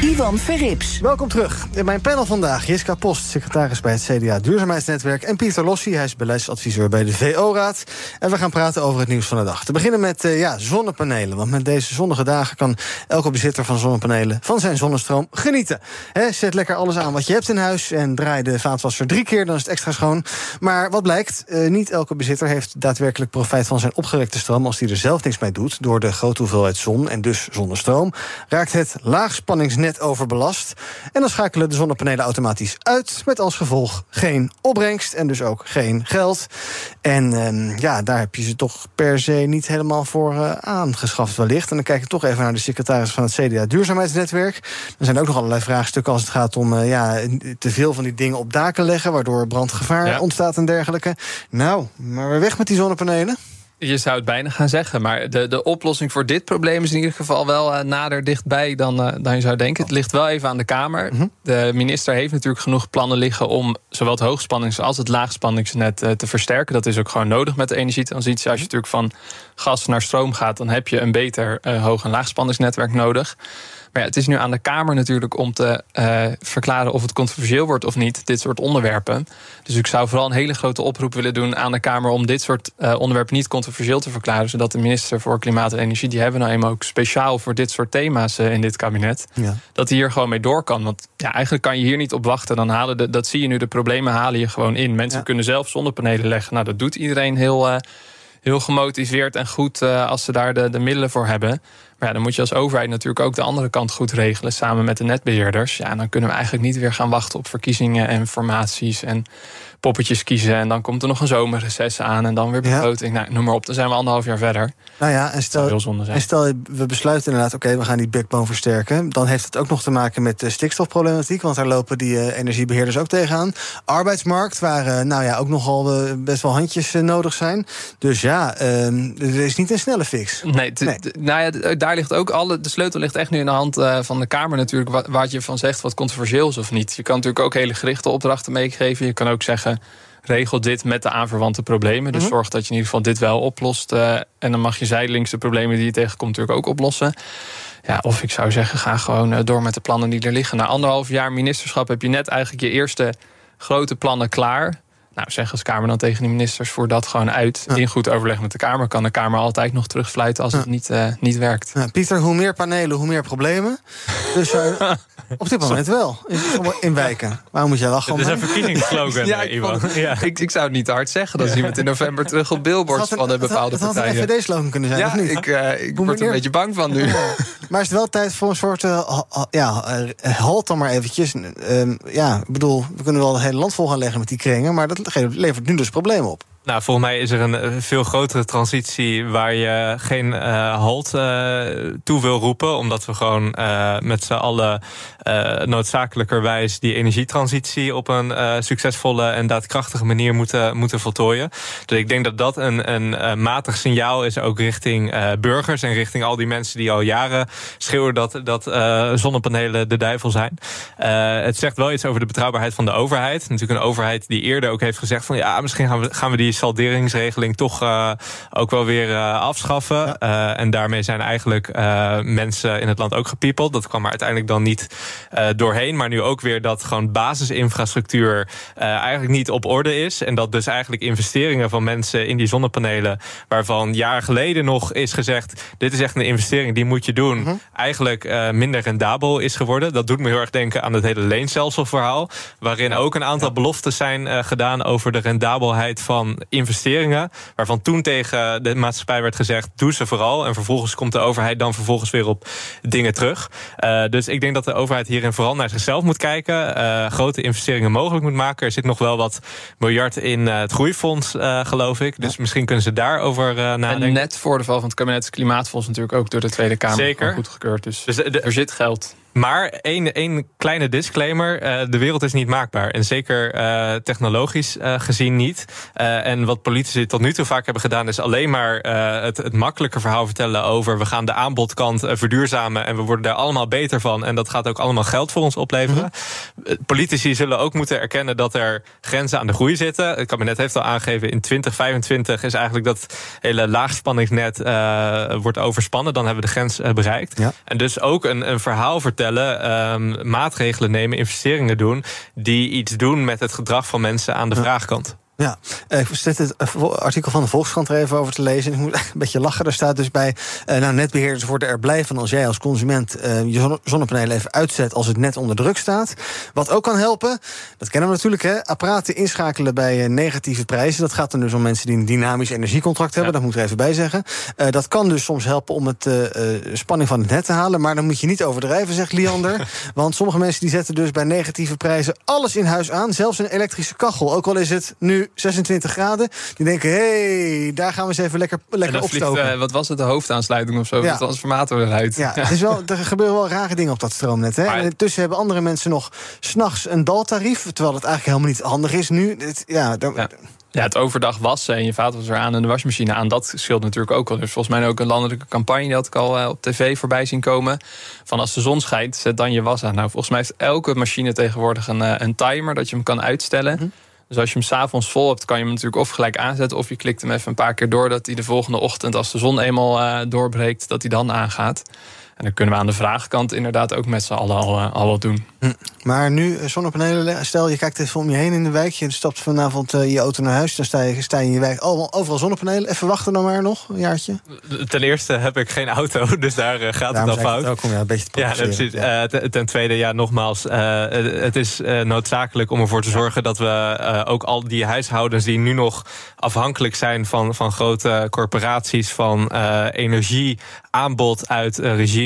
Ivan Verrips. Welkom terug. In mijn panel vandaag Jiska Post, secretaris bij het CDA Duurzaamheidsnetwerk... en Pieter Lossi, hij is beleidsadviseur bij de VO-raad. En we gaan praten over het nieuws van de dag. Te beginnen met uh, ja, zonnepanelen. Want met deze zonnige dagen kan elke bezitter van zonnepanelen... van zijn zonnestroom genieten. Zet lekker alles aan wat je hebt in huis... en draai de vaatwasser drie keer, dan is het extra schoon. Maar wat blijkt, uh, niet elke bezitter heeft daadwerkelijk profijt... van zijn opgewekte stroom als hij er zelf niks mee doet... door de grote hoeveelheid zon en dus zonnestroom... raakt het laagspanningsnet overbelast. En dan schakelen de zonnepanelen automatisch uit. Met als gevolg geen opbrengst en dus ook geen geld. En uh, ja, daar heb je ze toch per se niet helemaal voor uh, aangeschaft, wellicht. En dan kijk ik toch even naar de secretaris van het CDA Duurzaamheidsnetwerk. Er zijn ook nog allerlei vraagstukken als het gaat om uh, ja, te veel van die dingen op daken leggen, waardoor brandgevaar ja. ontstaat en dergelijke. Nou, maar weer weg met die zonnepanelen. Je zou het bijna gaan zeggen, maar de, de oplossing voor dit probleem is in ieder geval wel uh, nader dichtbij dan, uh, dan je zou denken. Het ligt wel even aan de Kamer. Mm -hmm. De minister heeft natuurlijk genoeg plannen liggen om zowel het hoogspannings- als het laagspanningsnet uh, te versterken. Dat is ook gewoon nodig met de energietransitie. Als je natuurlijk van gas naar stroom gaat, dan heb je een beter hoog- en laagspanningsnetwerk nodig. Maar ja, het is nu aan de Kamer natuurlijk om te uh, verklaren of het controversieel wordt of niet, dit soort onderwerpen. Dus ik zou vooral een hele grote oproep willen doen aan de Kamer om dit soort uh, onderwerpen niet controversieel te verklaren. Zodat de minister voor Klimaat en Energie, die hebben nou eenmaal ook speciaal voor dit soort thema's uh, in dit kabinet, ja. dat hij hier gewoon mee door kan. Want ja, eigenlijk kan je hier niet op wachten. Dan halen de, dat zie je nu, de problemen halen je gewoon in. Mensen ja. kunnen zelf zonnepanelen leggen. Nou, dat doet iedereen heel heel gemotiveerd en goed uh, als ze daar de, de middelen voor hebben. Maar ja, dan moet je als overheid natuurlijk ook de andere kant goed regelen samen met de netbeheerders. Ja, dan kunnen we eigenlijk niet weer gaan wachten op verkiezingen en formaties en poppetjes kiezen. En dan komt er nog een zomerreces aan en dan weer begroting. Ja. Nou, noem maar op, dan zijn we anderhalf jaar verder. Nou ja, en stel, en stel we besluiten inderdaad, oké, okay, we gaan die backbone versterken. Dan heeft het ook nog te maken met de stikstofproblematiek. Want daar lopen die uh, energiebeheerders ook tegenaan. Arbeidsmarkt, waar uh, nou ja, ook nogal uh, best wel handjes nodig zijn. Dus ja, er is niet een snelle fix. Nee, nee. nou ja, daar ligt ook alle. De sleutel ligt echt nu in de hand van de Kamer natuurlijk. Wat, wat je van zegt, wat controversieel is of niet. Je kan natuurlijk ook hele gerichte opdrachten meegeven. Je kan ook zeggen regel dit met de aanverwante problemen. Dus mm -hmm. zorg dat je in ieder geval dit wel oplost. Uh, en dan mag je zijdelings de problemen die je tegenkomt natuurlijk ook oplossen. Ja, of ik zou zeggen, ga gewoon uh, door met de plannen die er liggen. Na anderhalf jaar ministerschap heb je net eigenlijk je eerste grote plannen klaar. Nou, zeg als Kamer dan tegen de ministers, voer dat gewoon uit. Ja. In goed overleg met de Kamer kan de Kamer altijd nog terugfluiten als ja. het niet, uh, niet werkt. Ja, Pieter, hoe meer panelen, hoe meer problemen. Dus uh, (laughs) op dit moment wel. In wijken. Waarom moet jij lachen? Het is een verkiezingsslogan, (laughs) ja, ik, Ivan. ja. ik, ik zou het niet te hard zeggen. Dan zien we het in november terug op billboards van een bepaalde het had, partijen. Het had een FVD-slogan kunnen zijn, ja, of niet? Ik, uh, ik word er een beetje bang van nu. Maar is het wel tijd voor een soort... Uh, ja, halt dan maar eventjes. Uh, ja, ik bedoel, we kunnen wel het hele land vol gaan leggen met die kringen... maar dat levert nu dus problemen op. Nou, volgens mij is er een veel grotere transitie waar je geen uh, halt uh, toe wil roepen. Omdat we gewoon uh, met z'n allen noodzakelijkerwijs die energietransitie op een succesvolle en daadkrachtige manier moeten, moeten voltooien. Dus ik denk dat dat een, een matig signaal is ook richting burgers en richting al die mensen die al jaren schreeuwen dat, dat zonnepanelen de duivel zijn. het zegt wel iets over de betrouwbaarheid van de overheid. Natuurlijk een overheid die eerder ook heeft gezegd van ja, misschien gaan we, gaan we die salderingsregeling toch uh, ook wel weer uh, afschaffen. Uh, en daarmee zijn eigenlijk mensen in het land ook gepiepeld. Dat kwam er uiteindelijk dan niet doorheen. Maar nu ook weer dat gewoon basisinfrastructuur eigenlijk niet op orde is. En dat dus eigenlijk investeringen van mensen in die zonnepanelen, waarvan jaren geleden nog is gezegd: dit is echt een investering die moet je doen, -huh. eigenlijk minder rendabel is geworden. Dat doet me heel erg denken aan het hele leenstelselverhaal. Waarin ook een aantal beloftes zijn gedaan over de rendabelheid van investeringen. Waarvan toen tegen de maatschappij werd gezegd: doe ze vooral. En vervolgens komt de overheid dan vervolgens weer op dingen terug. Uh, dus ik denk dat de overheid hierin vooral naar zichzelf moet kijken. Uh, grote investeringen mogelijk moet maken. Er zit nog wel wat miljard in uh, het groeifonds, geloof ik. Dus misschien kunnen ze daarover nadenken. En net voor de val van het kabinet het Klimaatfonds natuurlijk ook door de Tweede Kamer Zeker. goedgekeurd. Dus, dus de, er zit geld. Maar één, één kleine disclaimer: uh, de wereld is niet maakbaar. En zeker uh, technologisch uh, gezien niet. en wat politici tot nu toe vaak hebben gedaan, is alleen maar het, het makkelijke verhaal vertellen over. We gaan de aanbodkant verduurzamen en we worden daar allemaal beter van. En dat gaat ook allemaal geld voor ons opleveren. Mm -hmm. Politici zullen ook moeten erkennen dat er grenzen aan de groei zitten. Het kabinet heeft al aangegeven: in 2025 is eigenlijk dat hele laagspanningsnet wordt overspannen. Dan hebben we de grens bereikt. Ja. En dus ook een, een verhaal vertellen Um, maatregelen nemen, investeringen doen. die iets doen met het gedrag van mensen aan de vraagkant. Ja, ik zet het artikel van de Volkskrant er even over te lezen. Ik moet (laughs) een beetje lachen. Er staat dus bij. Uh, nou, netbeheerders worden er blij van als jij als consument je zonnepanelen even uitzet als het net onder druk staat. Wat ook kan helpen, dat kennen we natuurlijk, hè, apparaten inschakelen bij negatieve prijzen. Dat gaat dan dus om mensen die een dynamisch energiecontract hebben. Ja. Dat moet ik er even bij zeggen. dat kan dus soms helpen om het spanning van het net te halen. Maar dan moet je niet overdrijven, zegt Liander. (laughs) want sommige mensen die zetten dus bij negatieve prijzen alles in huis aan. Zelfs een elektrische kachel. Ook al is het nu 26 graden. Die denken, hé, hey, daar gaan we eens even lekker, lekker opstoken. Vliegt, uh, wat was het, de hoofdaansluiting of zo? Ja. De transformator eruit. Ja, Het is wel, (laughs) er gebeuren wel rare dingen op dat stroomnet. Hè? En intussen hebben andere mensen nog s'nachts een daltarief. Terwijl het eigenlijk helemaal niet handig is nu. Het, ja, dan, ja. Ja, het overdag wassen en je vaat was er aan en de wasmachine aan. Dat scheelt natuurlijk ook wel. Dus volgens mij ook een landelijke campagne, die had ik al uh, op tv voorbij zien komen. Van als de zon schijnt, zet dan je was aan. Nou, volgens mij heeft elke machine tegenwoordig een, uh, een timer dat je hem kan uitstellen. Mm -hmm. Dus als je hem s'avonds vol hebt, kan je hem natuurlijk of gelijk aanzetten. Of je klikt hem even een paar keer door. Dat hij de volgende ochtend, als de zon eenmaal uh, doorbreekt, dat hij dan aangaat. En dan kunnen we aan de vraagkant inderdaad ook met z'n allen al, al wat doen. Hm. Maar nu zonnepanelen, stel je kijkt even om je heen in de wijk. Je stapt vanavond uh, je auto naar huis. Dan sta je, sta je in je wijk oh, overal zonnepanelen. Even wachten dan maar nog, een jaartje. Ten eerste heb ik geen auto, (laughs) dus daar uh, gaat Daarom het al fout. Het ook om ja, een beetje te ja, precies. Ja. Uh, ten, tweede, ja, nogmaals. het is noodzakelijk om ervoor te zorgen dat we ook al die huishoudens die nu nog afhankelijk zijn van, van grote corporaties, van energieaanbod uit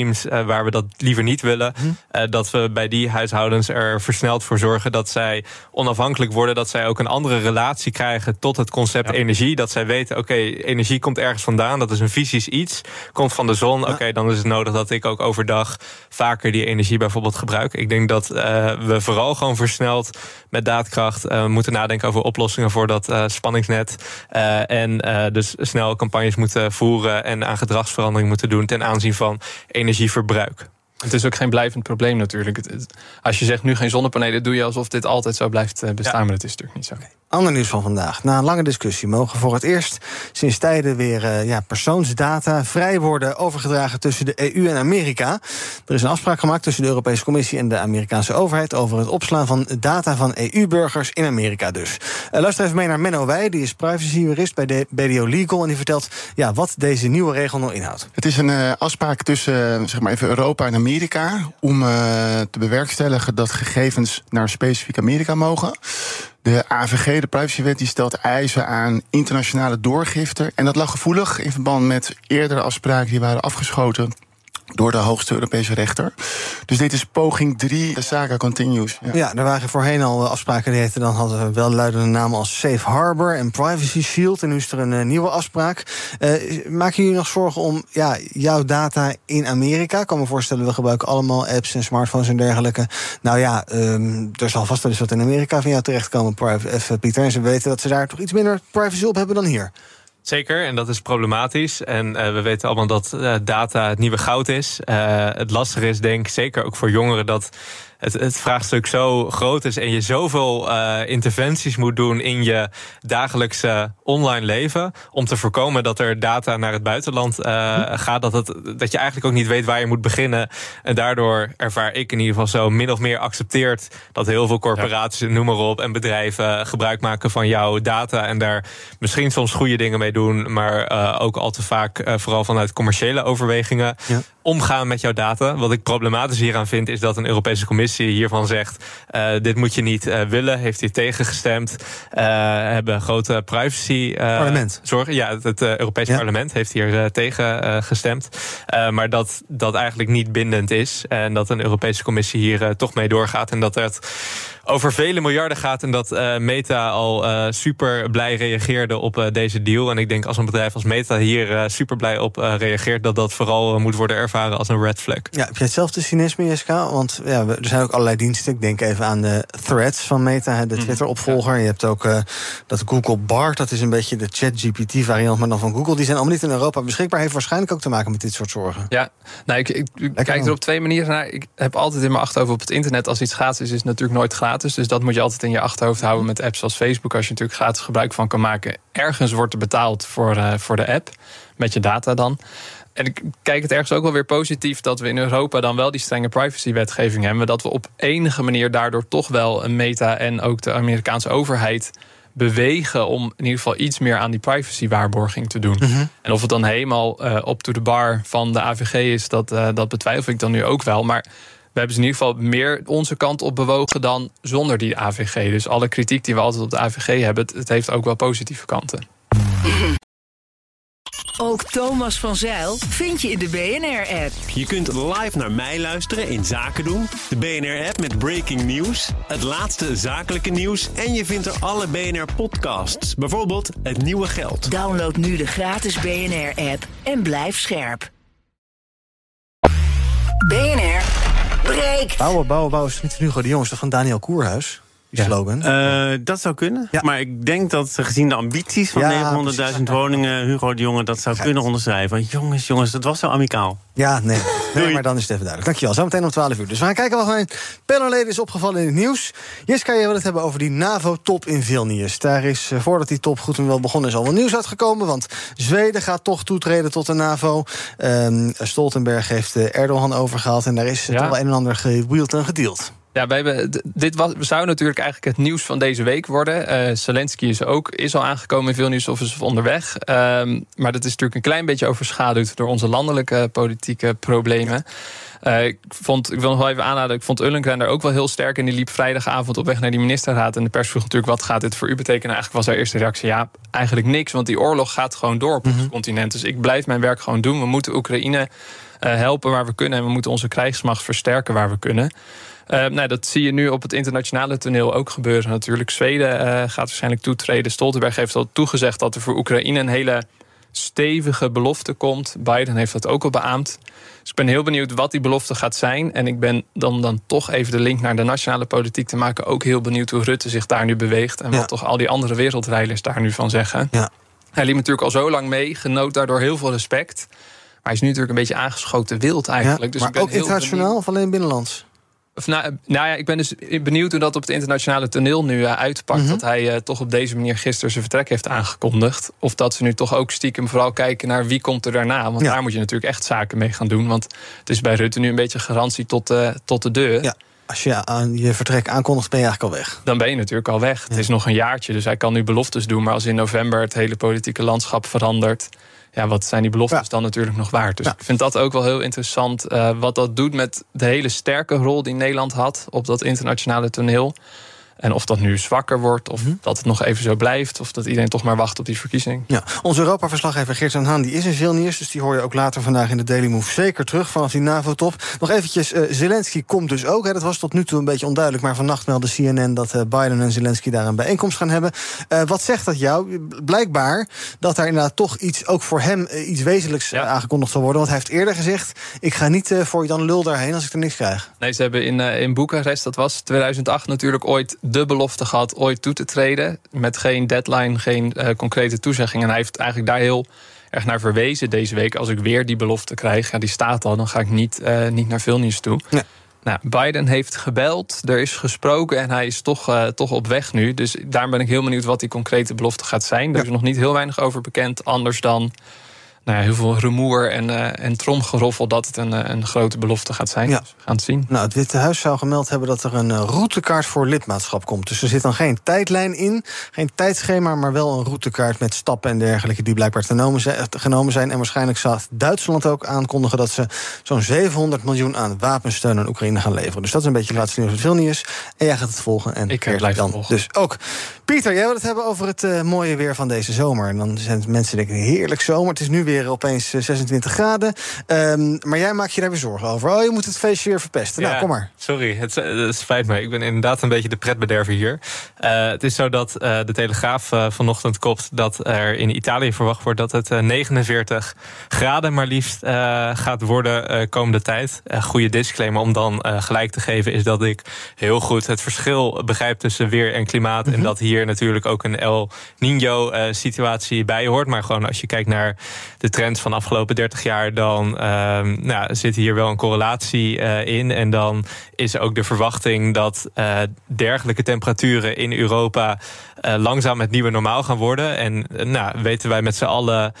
regimes waar we dat liever niet willen, hm. dat we bij die huishoudens er versneld voor zorgen dat zij onafhankelijk worden. Dat zij ook een andere relatie krijgen tot het concept ja. energie. Dat zij weten, oké, okay, energie komt ergens vandaan. Dat is een fysisch iets. Komt van de zon. Ja. Oké, okay, dan is het nodig dat ik ook overdag vaker die energie bijvoorbeeld gebruik. Ik denk dat uh, we vooral gewoon versneld met daadkracht moeten nadenken over oplossingen voor dat spanningsnet. En dus snel campagnes moeten voeren en aan gedragsverandering moeten doen ten aanzien van energieverbruik. Het is ook geen blijvend probleem natuurlijk. Als je zegt nu geen zonnepanelen, doe je alsof dit altijd zo blijft bestaan. Ja. Maar dat is natuurlijk niet zo. Okay. Ander nieuws van vandaag. Na een lange discussie mogen voor het eerst sinds tijden weer uh, ja, persoonsdata vrij worden overgedragen tussen de EU en Amerika. Er is een afspraak gemaakt tussen de Europese Commissie en de Amerikaanse overheid over het opslaan van data van EU-burgers in Amerika dus. Uh, luister even mee naar Menno Wij, die is privacy-jurist bij de BDO Legal. En die vertelt ja, wat deze nieuwe regel nou inhoudt. Het is een uh, afspraak tussen zeg maar even Europa en Amerika om te bewerkstelligen dat gegevens naar specifiek Amerika mogen. De AVG, de privacywet, die stelt eisen aan internationale doorgifte. En dat lag gevoelig in verband met eerdere afspraken die waren afgeschoten door de hoogste Europese rechter. Dus dit is poging 3, de Saga continues. Ja. er waren voorheen al afspraken die heten, dan hadden we wel luidende namen als Safe Harbor en Privacy Shield. En nu is er een uh, nieuwe afspraak. Uh, maken jullie nog zorgen om ja, jouw data in Amerika? Ik kan me voorstellen, we gebruiken allemaal apps en smartphones en dergelijke. Nou ja, um, er zal vast wel eens wat in Amerika van jou terechtkomen, Pieter. En ze weten dat ze daar toch iets minder privacy op hebben dan hier. Zeker, en dat is problematisch. En uh, we weten allemaal dat uh, data het nieuwe goud is. Uh, het lastige is, denk ik, zeker ook voor jongeren, dat het, het vraagstuk zo groot is en je zoveel uh, interventies moet doen in je dagelijkse online leven. Om te voorkomen dat er data naar het buitenland uh, gaat. Dat, het, dat je eigenlijk ook niet weet waar je moet beginnen. En daardoor ervaar ik in ieder geval zo min of meer accepteert dat heel veel corporaties, ja. noem maar op, en bedrijven gebruik maken van jouw data. En daar misschien soms goede dingen mee doen, maar uh, ook al te vaak vooral vanuit commerciële overwegingen. Ja omgaan met jouw data. Wat ik problematisch hieraan vind, is dat een Europese Commissie hiervan zegt: uh, dit moet je niet uh, willen. Heeft hier tegengestemd. Uh, hebben grote privacy. parlement. Zorgen. Ja, het, Europees ja. Parlement heeft hier tegen gestemd. maar dat dat eigenlijk niet bindend is. En dat een Europese Commissie hier toch mee doorgaat. En dat het over vele miljarden gaat. En dat uh, Meta al uh, super blij reageerde op uh, deze deal. En ik denk als een bedrijf als Meta hier super blij op reageert, dat dat vooral moet worden ervaren als een red flag. Ja, heb jij hetzelfde cynisme, Jeska? Want ja, er zijn ook allerlei diensten. Ik denk even aan de threads van Meta, de Twitter-opvolger. Je hebt ook dat Google Bart, dat is een beetje de ChatGPT-variant, maar dan van Google. Die zijn allemaal niet in Europa beschikbaar. Heeft waarschijnlijk ook te maken met dit soort zorgen. Ja, nou, ik, ik, ik kijk er op twee manieren naar. Ik heb altijd in mijn achterhoofd op het internet, als iets gratis is, is het natuurlijk nooit gratis gratis. Dus dat moet je altijd in je achterhoofd houden met apps als Facebook. Als je natuurlijk gratis gebruik van kan maken. Ergens wordt er betaald voor, uh, voor de app. Met je data dan. En ik kijk het ergens ook wel weer positief dat we in Europa dan wel die strenge privacywetgeving hebben. Dat we op enige manier daardoor toch wel een meta en ook de Amerikaanse overheid bewegen om in ieder geval iets meer aan die privacywaarborging te doen. Mm -hmm. En of het dan helemaal uh, op to the bar van de AVG is, dat, uh, dat betwijfel ik dan nu ook wel. Maar hebben ze in ieder geval meer onze kant op bewogen dan zonder die AVG. Dus alle kritiek die we altijd op de AVG hebben, het, het heeft ook wel positieve kanten. Ook Thomas van Zeil vind je in de BNR-app. Je kunt live naar mij luisteren in Zaken doen. De BNR-app met breaking news, het laatste zakelijke nieuws... en je vindt er alle BNR-podcasts, bijvoorbeeld Het Nieuwe Geld. Download nu de gratis BNR-app en blijf scherp. BNR breekt. Bouwen, bouwen, bouwen is niet van Hugo de Jongs, van Daniel Koerhuis. Die slogan. Uh, dat zou kunnen. Ja. Maar ik denk dat gezien de ambities van ja, 900.000 woningen, Hugo de Jonge dat zou kunnen onderschrijven. Jongens, jongens, dat was zo amicaal. Ja, nee. nee maar dan is het even duidelijk. Dankjewel. Zometeen om 12 uur. Dus we gaan kijken wat mijn panelleden is opgevallen in het nieuws. Jiska, je wil het hebben over die NAVO-top in Vilnius. Daar is, uh, voordat die top goed en wel begonnen is, al wel nieuws uitgekomen. Want Zweden gaat toch toetreden tot de NAVO. Um, Stoltenberg heeft Erdogan overgehaald. En daar is ja. toch wel een en ander gewield en gedeeld. Ja, we hebben, dit was, zou natuurlijk eigenlijk het nieuws van deze week worden. Uh, Zelensky is ook is al aangekomen in Vilnius of is onderweg. Um, maar dat is natuurlijk een klein beetje overschaduwd door onze landelijke politieke problemen. Uh, ik, vond, ik wil nog wel even aanraden, ik vond Ullengren daar ook wel heel sterk. En die liep vrijdagavond op weg naar die ministerraad. En de pers vroeg natuurlijk, wat gaat dit voor u betekenen? Eigenlijk was haar eerste reactie, ja, eigenlijk niks. Want die oorlog gaat gewoon door op ons mm -hmm. continent. Dus ik blijf mijn werk gewoon doen. We moeten Oekraïne uh, helpen waar we kunnen. En we moeten onze krijgsmacht versterken waar we kunnen. Uh, nou, dat zie je nu op het internationale toneel ook gebeuren natuurlijk. Zweden uh, gaat waarschijnlijk toetreden. Stoltenberg heeft al toegezegd dat er voor Oekraïne een hele stevige belofte komt. Biden heeft dat ook al beaamd. Dus ik ben heel benieuwd wat die belofte gaat zijn. En ik ben dan, dan toch even de link naar de nationale politiek te maken... ook heel benieuwd hoe Rutte zich daar nu beweegt... en ja. wat toch al die andere wereldrijders daar nu van zeggen. Ja. Hij liep natuurlijk al zo lang mee, genoot daardoor heel veel respect... Maar hij is nu natuurlijk een beetje aangeschoten wild eigenlijk. Ja, dus maar ik ben ook internationaal benieuwd. of alleen binnenlands? Of nou, nou, ja, ik ben dus benieuwd hoe dat op het internationale toneel nu uh, uitpakt. Mm -hmm. Dat hij uh, toch op deze manier gisteren zijn vertrek heeft aangekondigd. Of dat ze nu toch ook stiekem vooral kijken naar wie komt er daarna. Want ja. daar moet je natuurlijk echt zaken mee gaan doen. Want het is bij Rutte nu een beetje garantie tot, uh, tot de deur. Ja. Als je aan je vertrek aankondigt, ben je eigenlijk al weg. Dan ben je natuurlijk al weg. Ja. Het is nog een jaartje, dus hij kan nu beloftes doen. Maar als in november het hele politieke landschap verandert ja, wat zijn die beloftes ja. dan natuurlijk nog waard? Dus ja. ik vind dat ook wel heel interessant. Uh, wat dat doet met de hele sterke rol die Nederland had op dat internationale toneel. En of dat nu zwakker wordt, of dat het nog even zo blijft... of dat iedereen toch maar wacht op die verkiezing. Ja, onze Europa-verslaggever Geert-Jan Haan die is in Vilnius... dus die hoor je ook later vandaag in de Daily Move zeker terug... vanaf die NAVO-top. Nog eventjes, uh, Zelensky komt dus ook. Hè. Dat was tot nu toe een beetje onduidelijk... maar vannacht meldde CNN dat uh, Biden en Zelensky daar een bijeenkomst gaan hebben. Uh, wat zegt dat jou? Blijkbaar dat daar inderdaad toch iets, ook voor hem... iets wezenlijks aangekondigd zal worden. Want hij heeft eerder gezegd... ik ga niet voor Jan Lul daarheen als ik er niks krijg. Nee, ze hebben in, in Boekarest, dat was 2008 natuurlijk ooit de belofte gehad... ooit toe te treden, met geen deadline, geen concrete toezegging. En hij heeft eigenlijk daar heel erg naar verwezen deze week. Als ik weer die belofte krijg, ja, die staat al, dan ga ik niet, uh, niet naar Vilnius toe. Nee. Nou, Biden heeft gebeld, er is gesproken en hij is toch, uh, toch op weg nu. Dus daarom ben ik heel benieuwd wat die concrete belofte gaat zijn. Er is nog niet heel weinig over bekend, anders dan nou ja, heel veel rumoer en, uh, en tromgeroffel dat het een, eh, een grote belofte gaat zijn. Ja. Dus we gaan het zien. Nou, het Witte Huis zou gemeld hebben dat er een eh, routekaart voor lidmaatschap komt. Dus er zit dan geen tijdlijn in, geen tijdschema, maar wel een routekaart met stappen en dergelijke die blijkbaar genomen zijn. En waarschijnlijk zal Duitsland ook aankondigen dat ze zo'n 700 miljoen aan wapensteun aan Oekraïne gaan leveren. Dus dat is een beetje het laatste nieuws wat is. En jij gaat het volgen. En ik blijf dan volgen. Dus ook. Pieter, jij wil het hebben over het uh, mooie weer van deze zomer. En dan zijn mensen denken, heerlijk zomer. Het is nu weer weer opeens 26 eh, graden. Um, maar jij maakt je daar weer zorgen over. Oh, je moet het feestje weer verpesten. nou, kom maar. Sorry, het, het spijt me. Ik ben inderdaad een beetje de pretbederver hier. Uh, het is zo dat uh, de Telegraaf vanochtend kopt... dat er in Italië verwacht wordt dat het 49 graden maar liefst gaat worden komende tijd. goede disclaimer om dan gelijk te geven... is dat ik heel goed het verschil begrijp tussen weer en klimaat... en mhm. dat hier natuurlijk ook een El Niño-situatie bij hoort. Maar gewoon als je kijkt naar de trends van de afgelopen 30 jaar, dan uh, nou, zit hier wel een correlatie uh, in. En dan is ook de verwachting dat uh, dergelijke temperaturen in Europa uh, langzaam het nieuwe normaal gaan worden. En nou, weten wij met z'n allen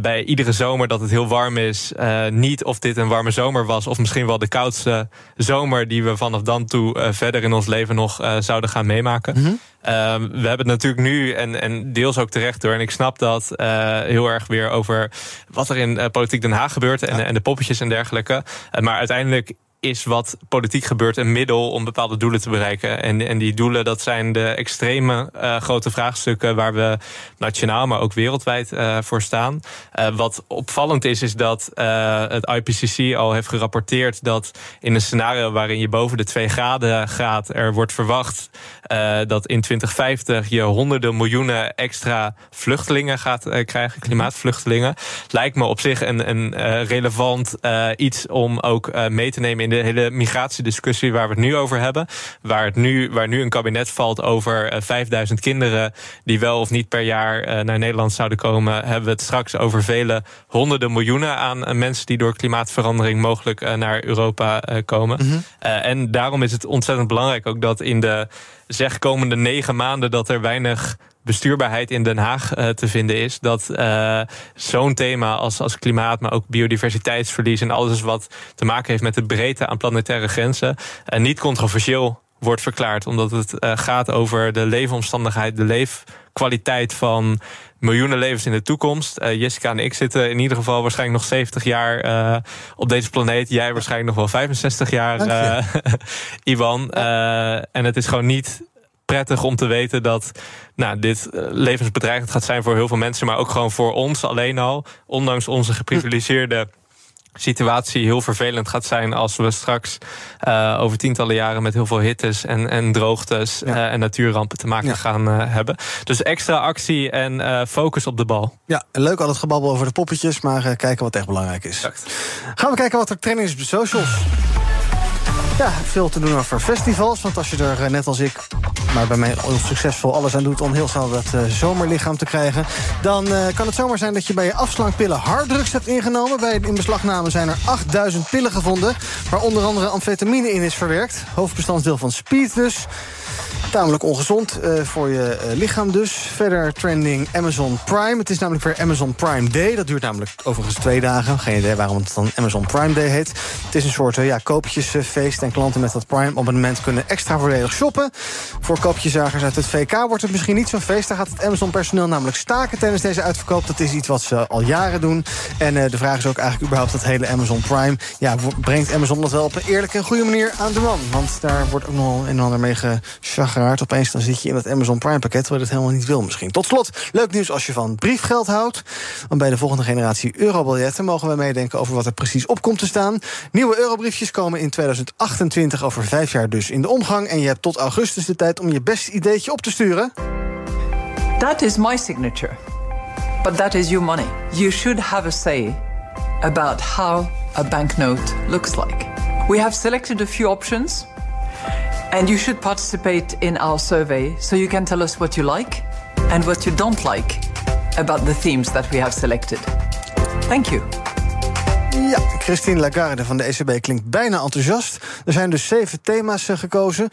bij iedere zomer dat het heel warm is. niet of dit een warme zomer was, of misschien wel de koudste zomer die we vanaf dan toe verder in ons leven nog zouden gaan meemaken. Mm Ehm, we hebben het natuurlijk nu, en, en deels ook terecht door. En ik snap dat uh, heel erg weer over wat er in uh, politiek Den Haag gebeurt. En, en de poppetjes en dergelijke. Uh, maar uiteindelijk is wat politiek gebeurt een middel om bepaalde doelen te bereiken. En, en die doelen, dat zijn de extreme uh, grote vraagstukken waar we nationaal, maar ook wereldwijd uh, voor staan. Uh, wat opvallend is, is dat het IPCC al heeft gerapporteerd dat in een scenario waarin je boven de 2 graden gaat, er wordt verwacht dat in 2050 je honderden miljoenen extra vluchtelingen gaat krijgen, klimaatvluchtelingen. Lijkt me op zich een, een relevant iets om ook mee te nemen in de hele migratiediscussie waar we het nu over hebben. Waar, het nu, waar nu een kabinet valt over uh, eh, 5000 kinderen die wel of niet per jaar naar Nederland zouden komen, hebben we het straks over vele honderden miljoenen aan mensen die door klimaatverandering mogelijk naar Europa komen. Mm -hmm. en daarom is het ontzettend belangrijk ook dat in de zeg komende negen maanden dat er weinig bestuurbaarheid in Den Haag uh, te vinden is. Dat uh, zo'n thema als, als klimaat, maar ook biodiversiteitsverlies en alles wat te maken heeft met de breedte aan planetaire grenzen, uh, niet controversieel wordt verklaard. Omdat het gaat over de leefomstandigheid, de leefkwaliteit van miljoenen levens in de toekomst. Jessica en ik zitten in ieder geval waarschijnlijk nog 70 jaar uh, op deze planeet. Jij waarschijnlijk nog wel 65 jaar, uh, Ivan. Uh, en het is gewoon niet prettig om te weten dat nou, dit levensbedreigend gaat zijn voor heel veel mensen, maar ook gewoon voor ons alleen al. Ondanks onze geprivilegeerde situatie heel vervelend gaat zijn als we straks uh, over tientallen jaren met heel veel hittes en, en droogtes ja. uh, en natuurrampen te maken ja. gaan uh, hebben. Dus extra actie en focus op de bal. Ja, leuk al het gebabbel over de poppetjes, maar kijken wat echt belangrijk is. Exact. Gaan we kijken wat er trending is op de socials. Ja, veel te doen over festivals. Want als je er eh, net als ik, maar bij mij succesvol alles aan doet... om heel snel dat uh, zomerlichaam te krijgen... dan uh, kan het zomaar zijn dat je bij je afslankpillen harddrugs hebt ingenomen. Bij in beslagname zijn er 8000 pillen gevonden... waar onder andere amfetamine in is verwerkt. Hoofdbestanddeel van speed dus. Tamelijk ongezond uh, voor je uh, lichaam dus. Verder trending Amazon Prime. Het is namelijk weer Amazon Prime Day. Dat duurt namelijk overigens twee dagen. Geen idee waarom het dan Amazon Prime Day heet. Het is een soort uh, ja, koopjesfeest. En klanten met dat Prime-abonnement kunnen extra voordelig shoppen. Voor koopjezagers uit het VK wordt het misschien niet zo'n feest. Daar gaat het Amazon-personeel namelijk staken tijdens deze uitverkoop. Dat is iets wat ze al jaren doen. En de vraag is ook eigenlijk überhaupt dat hele Amazon Prime... ja, brengt Amazon dat wel op een eerlijke en goede manier aan de man. Want daar wordt ook nog een en ander mee Opeens dan zit je in dat Amazon Prime pakket... terwijl je het helemaal niet wil misschien. Tot slot, leuk nieuws als je van briefgeld houdt. Want bij de volgende generatie eurobiljetten... mogen we meedenken over wat er precies op komt te staan. Nieuwe eurobriefjes komen in 2028, over vijf jaar dus, in de omgang. En je hebt tot augustus de tijd om je beste ideetje op te sturen. That is my signature. But that is your money. You should have a say about how a banknote looks like. We have selected a few options, and you should participate in our survey so you can tell us what you like and what you don't like about the themes that we have selected. Thank you. Ja, Christine Lagarde van de ECB klinkt bijna enthousiast. Er zijn dus zeven thema's uh, gekozen.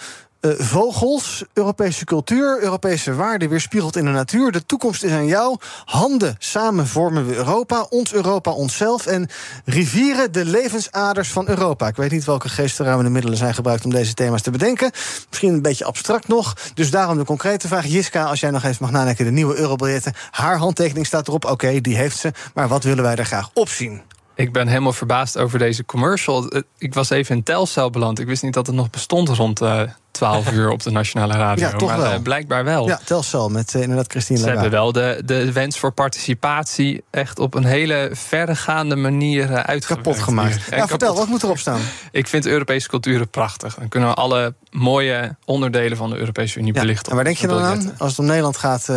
Uh, vogels, Europese cultuur, Europese waarden weerspiegeld in de natuur. De toekomst is aan jou. Handen, samen vormen we Europa. Ons Europa, onszelf. En rivieren, de levensaders van Europa. Ik weet niet welke geestverruimende middelen zijn gebruikt om deze thema's te bedenken. Misschien een beetje abstract nog. Dus daarom de concrete vraag. Jiska, als jij nog even mag nadenken, de nieuwe eurobiljetten. Haar handtekening staat erop. Oké, die heeft ze. Maar wat willen wij er graag op zien? Ik ben helemaal verbaasd over deze commercial. Ik was even in Telcel beland. Ik wist niet dat het nog bestond rond uh, 12 uur op de nationale (laughs) radio. Ja, toch maar wel. Uh, blijkbaar wel. Ja, Telcel met uh, inderdaad Christine Ze hebben wel de, de wens voor participatie echt op een hele verregaande manier uh, uitgewerkt. Kapot gemaakt. Ja, vertel, wat moet erop staan? Ik vind Europese culturen prachtig. Dan kunnen we alle mooie onderdelen van de Europese Unie ja. belichten. En waar denk je dan aan als het om Nederland gaat...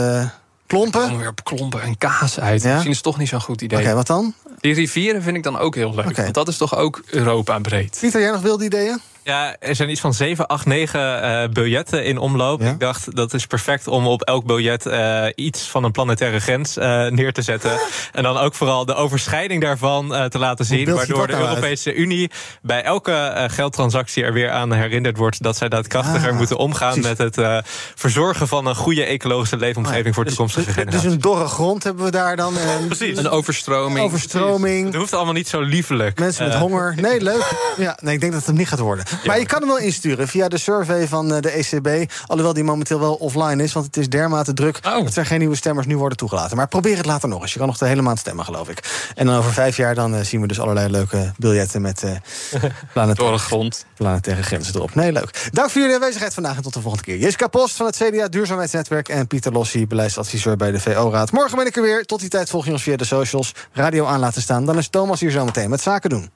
Klompen? Dan weer op klompen en kaas uit. Ja? Misschien is het toch niet zo'n goed idee. Oké, okay, wat dan? Die rivieren vind ik dan ook heel leuk. Okay. Want dat is toch ook Europa breed. Pieter, jij nog wilde ideeën? Ja, er zijn iets van 7, 8, 9 uh, biljetten in omloop. Ja? Ik dacht, dat is perfect om op elk biljet uh, iets van een planetaire grens uh, neer te zetten. (laughs) en dan ook vooral de overschrijding daarvan uh, te laten zien. Waardoor de nou Europese uit? Unie bij elke geldtransactie er weer aan herinnerd wordt... dat zij daadkrachtiger ah, moeten omgaan precies. met het verzorgen van een goede ecologische leefomgeving... voor dus, toekomstige dus, generaties. Dus een dorre grond hebben we daar dan. En (laughs) precies. Een overstroming. Overstroming. Het hoeft allemaal niet zo liefelijk. Mensen met honger. Nee, leuk. (laughs) Ja, nee, ik denk dat het hem niet gaat worden. Maar je kan hem wel insturen via de survey van de ECB. Alhoewel die momenteel wel offline is, want het is dermate druk oh. dat er geen nieuwe stemmers nu worden toegelaten. Maar probeer het later nog eens. Je kan nog de hele maand stemmen, geloof ik. En dan over vijf jaar dan uh, zien we dus allerlei leuke biljetten met (laughs) uh, planetaire, grond. planetaire grenzen erop. Nee, leuk. Dank voor jullie aanwezigheid vandaag en tot de volgende keer. Jiska Post van het CDA Duurzaamheidsnetwerk en Pieter Lossi, beleidsadviseur bij de VO-raad. Morgen ben ik er weer. Tot die tijd volg je ons via de socials. Radio aan laten staan. Dan is Thomas hier zometeen met zaken doen.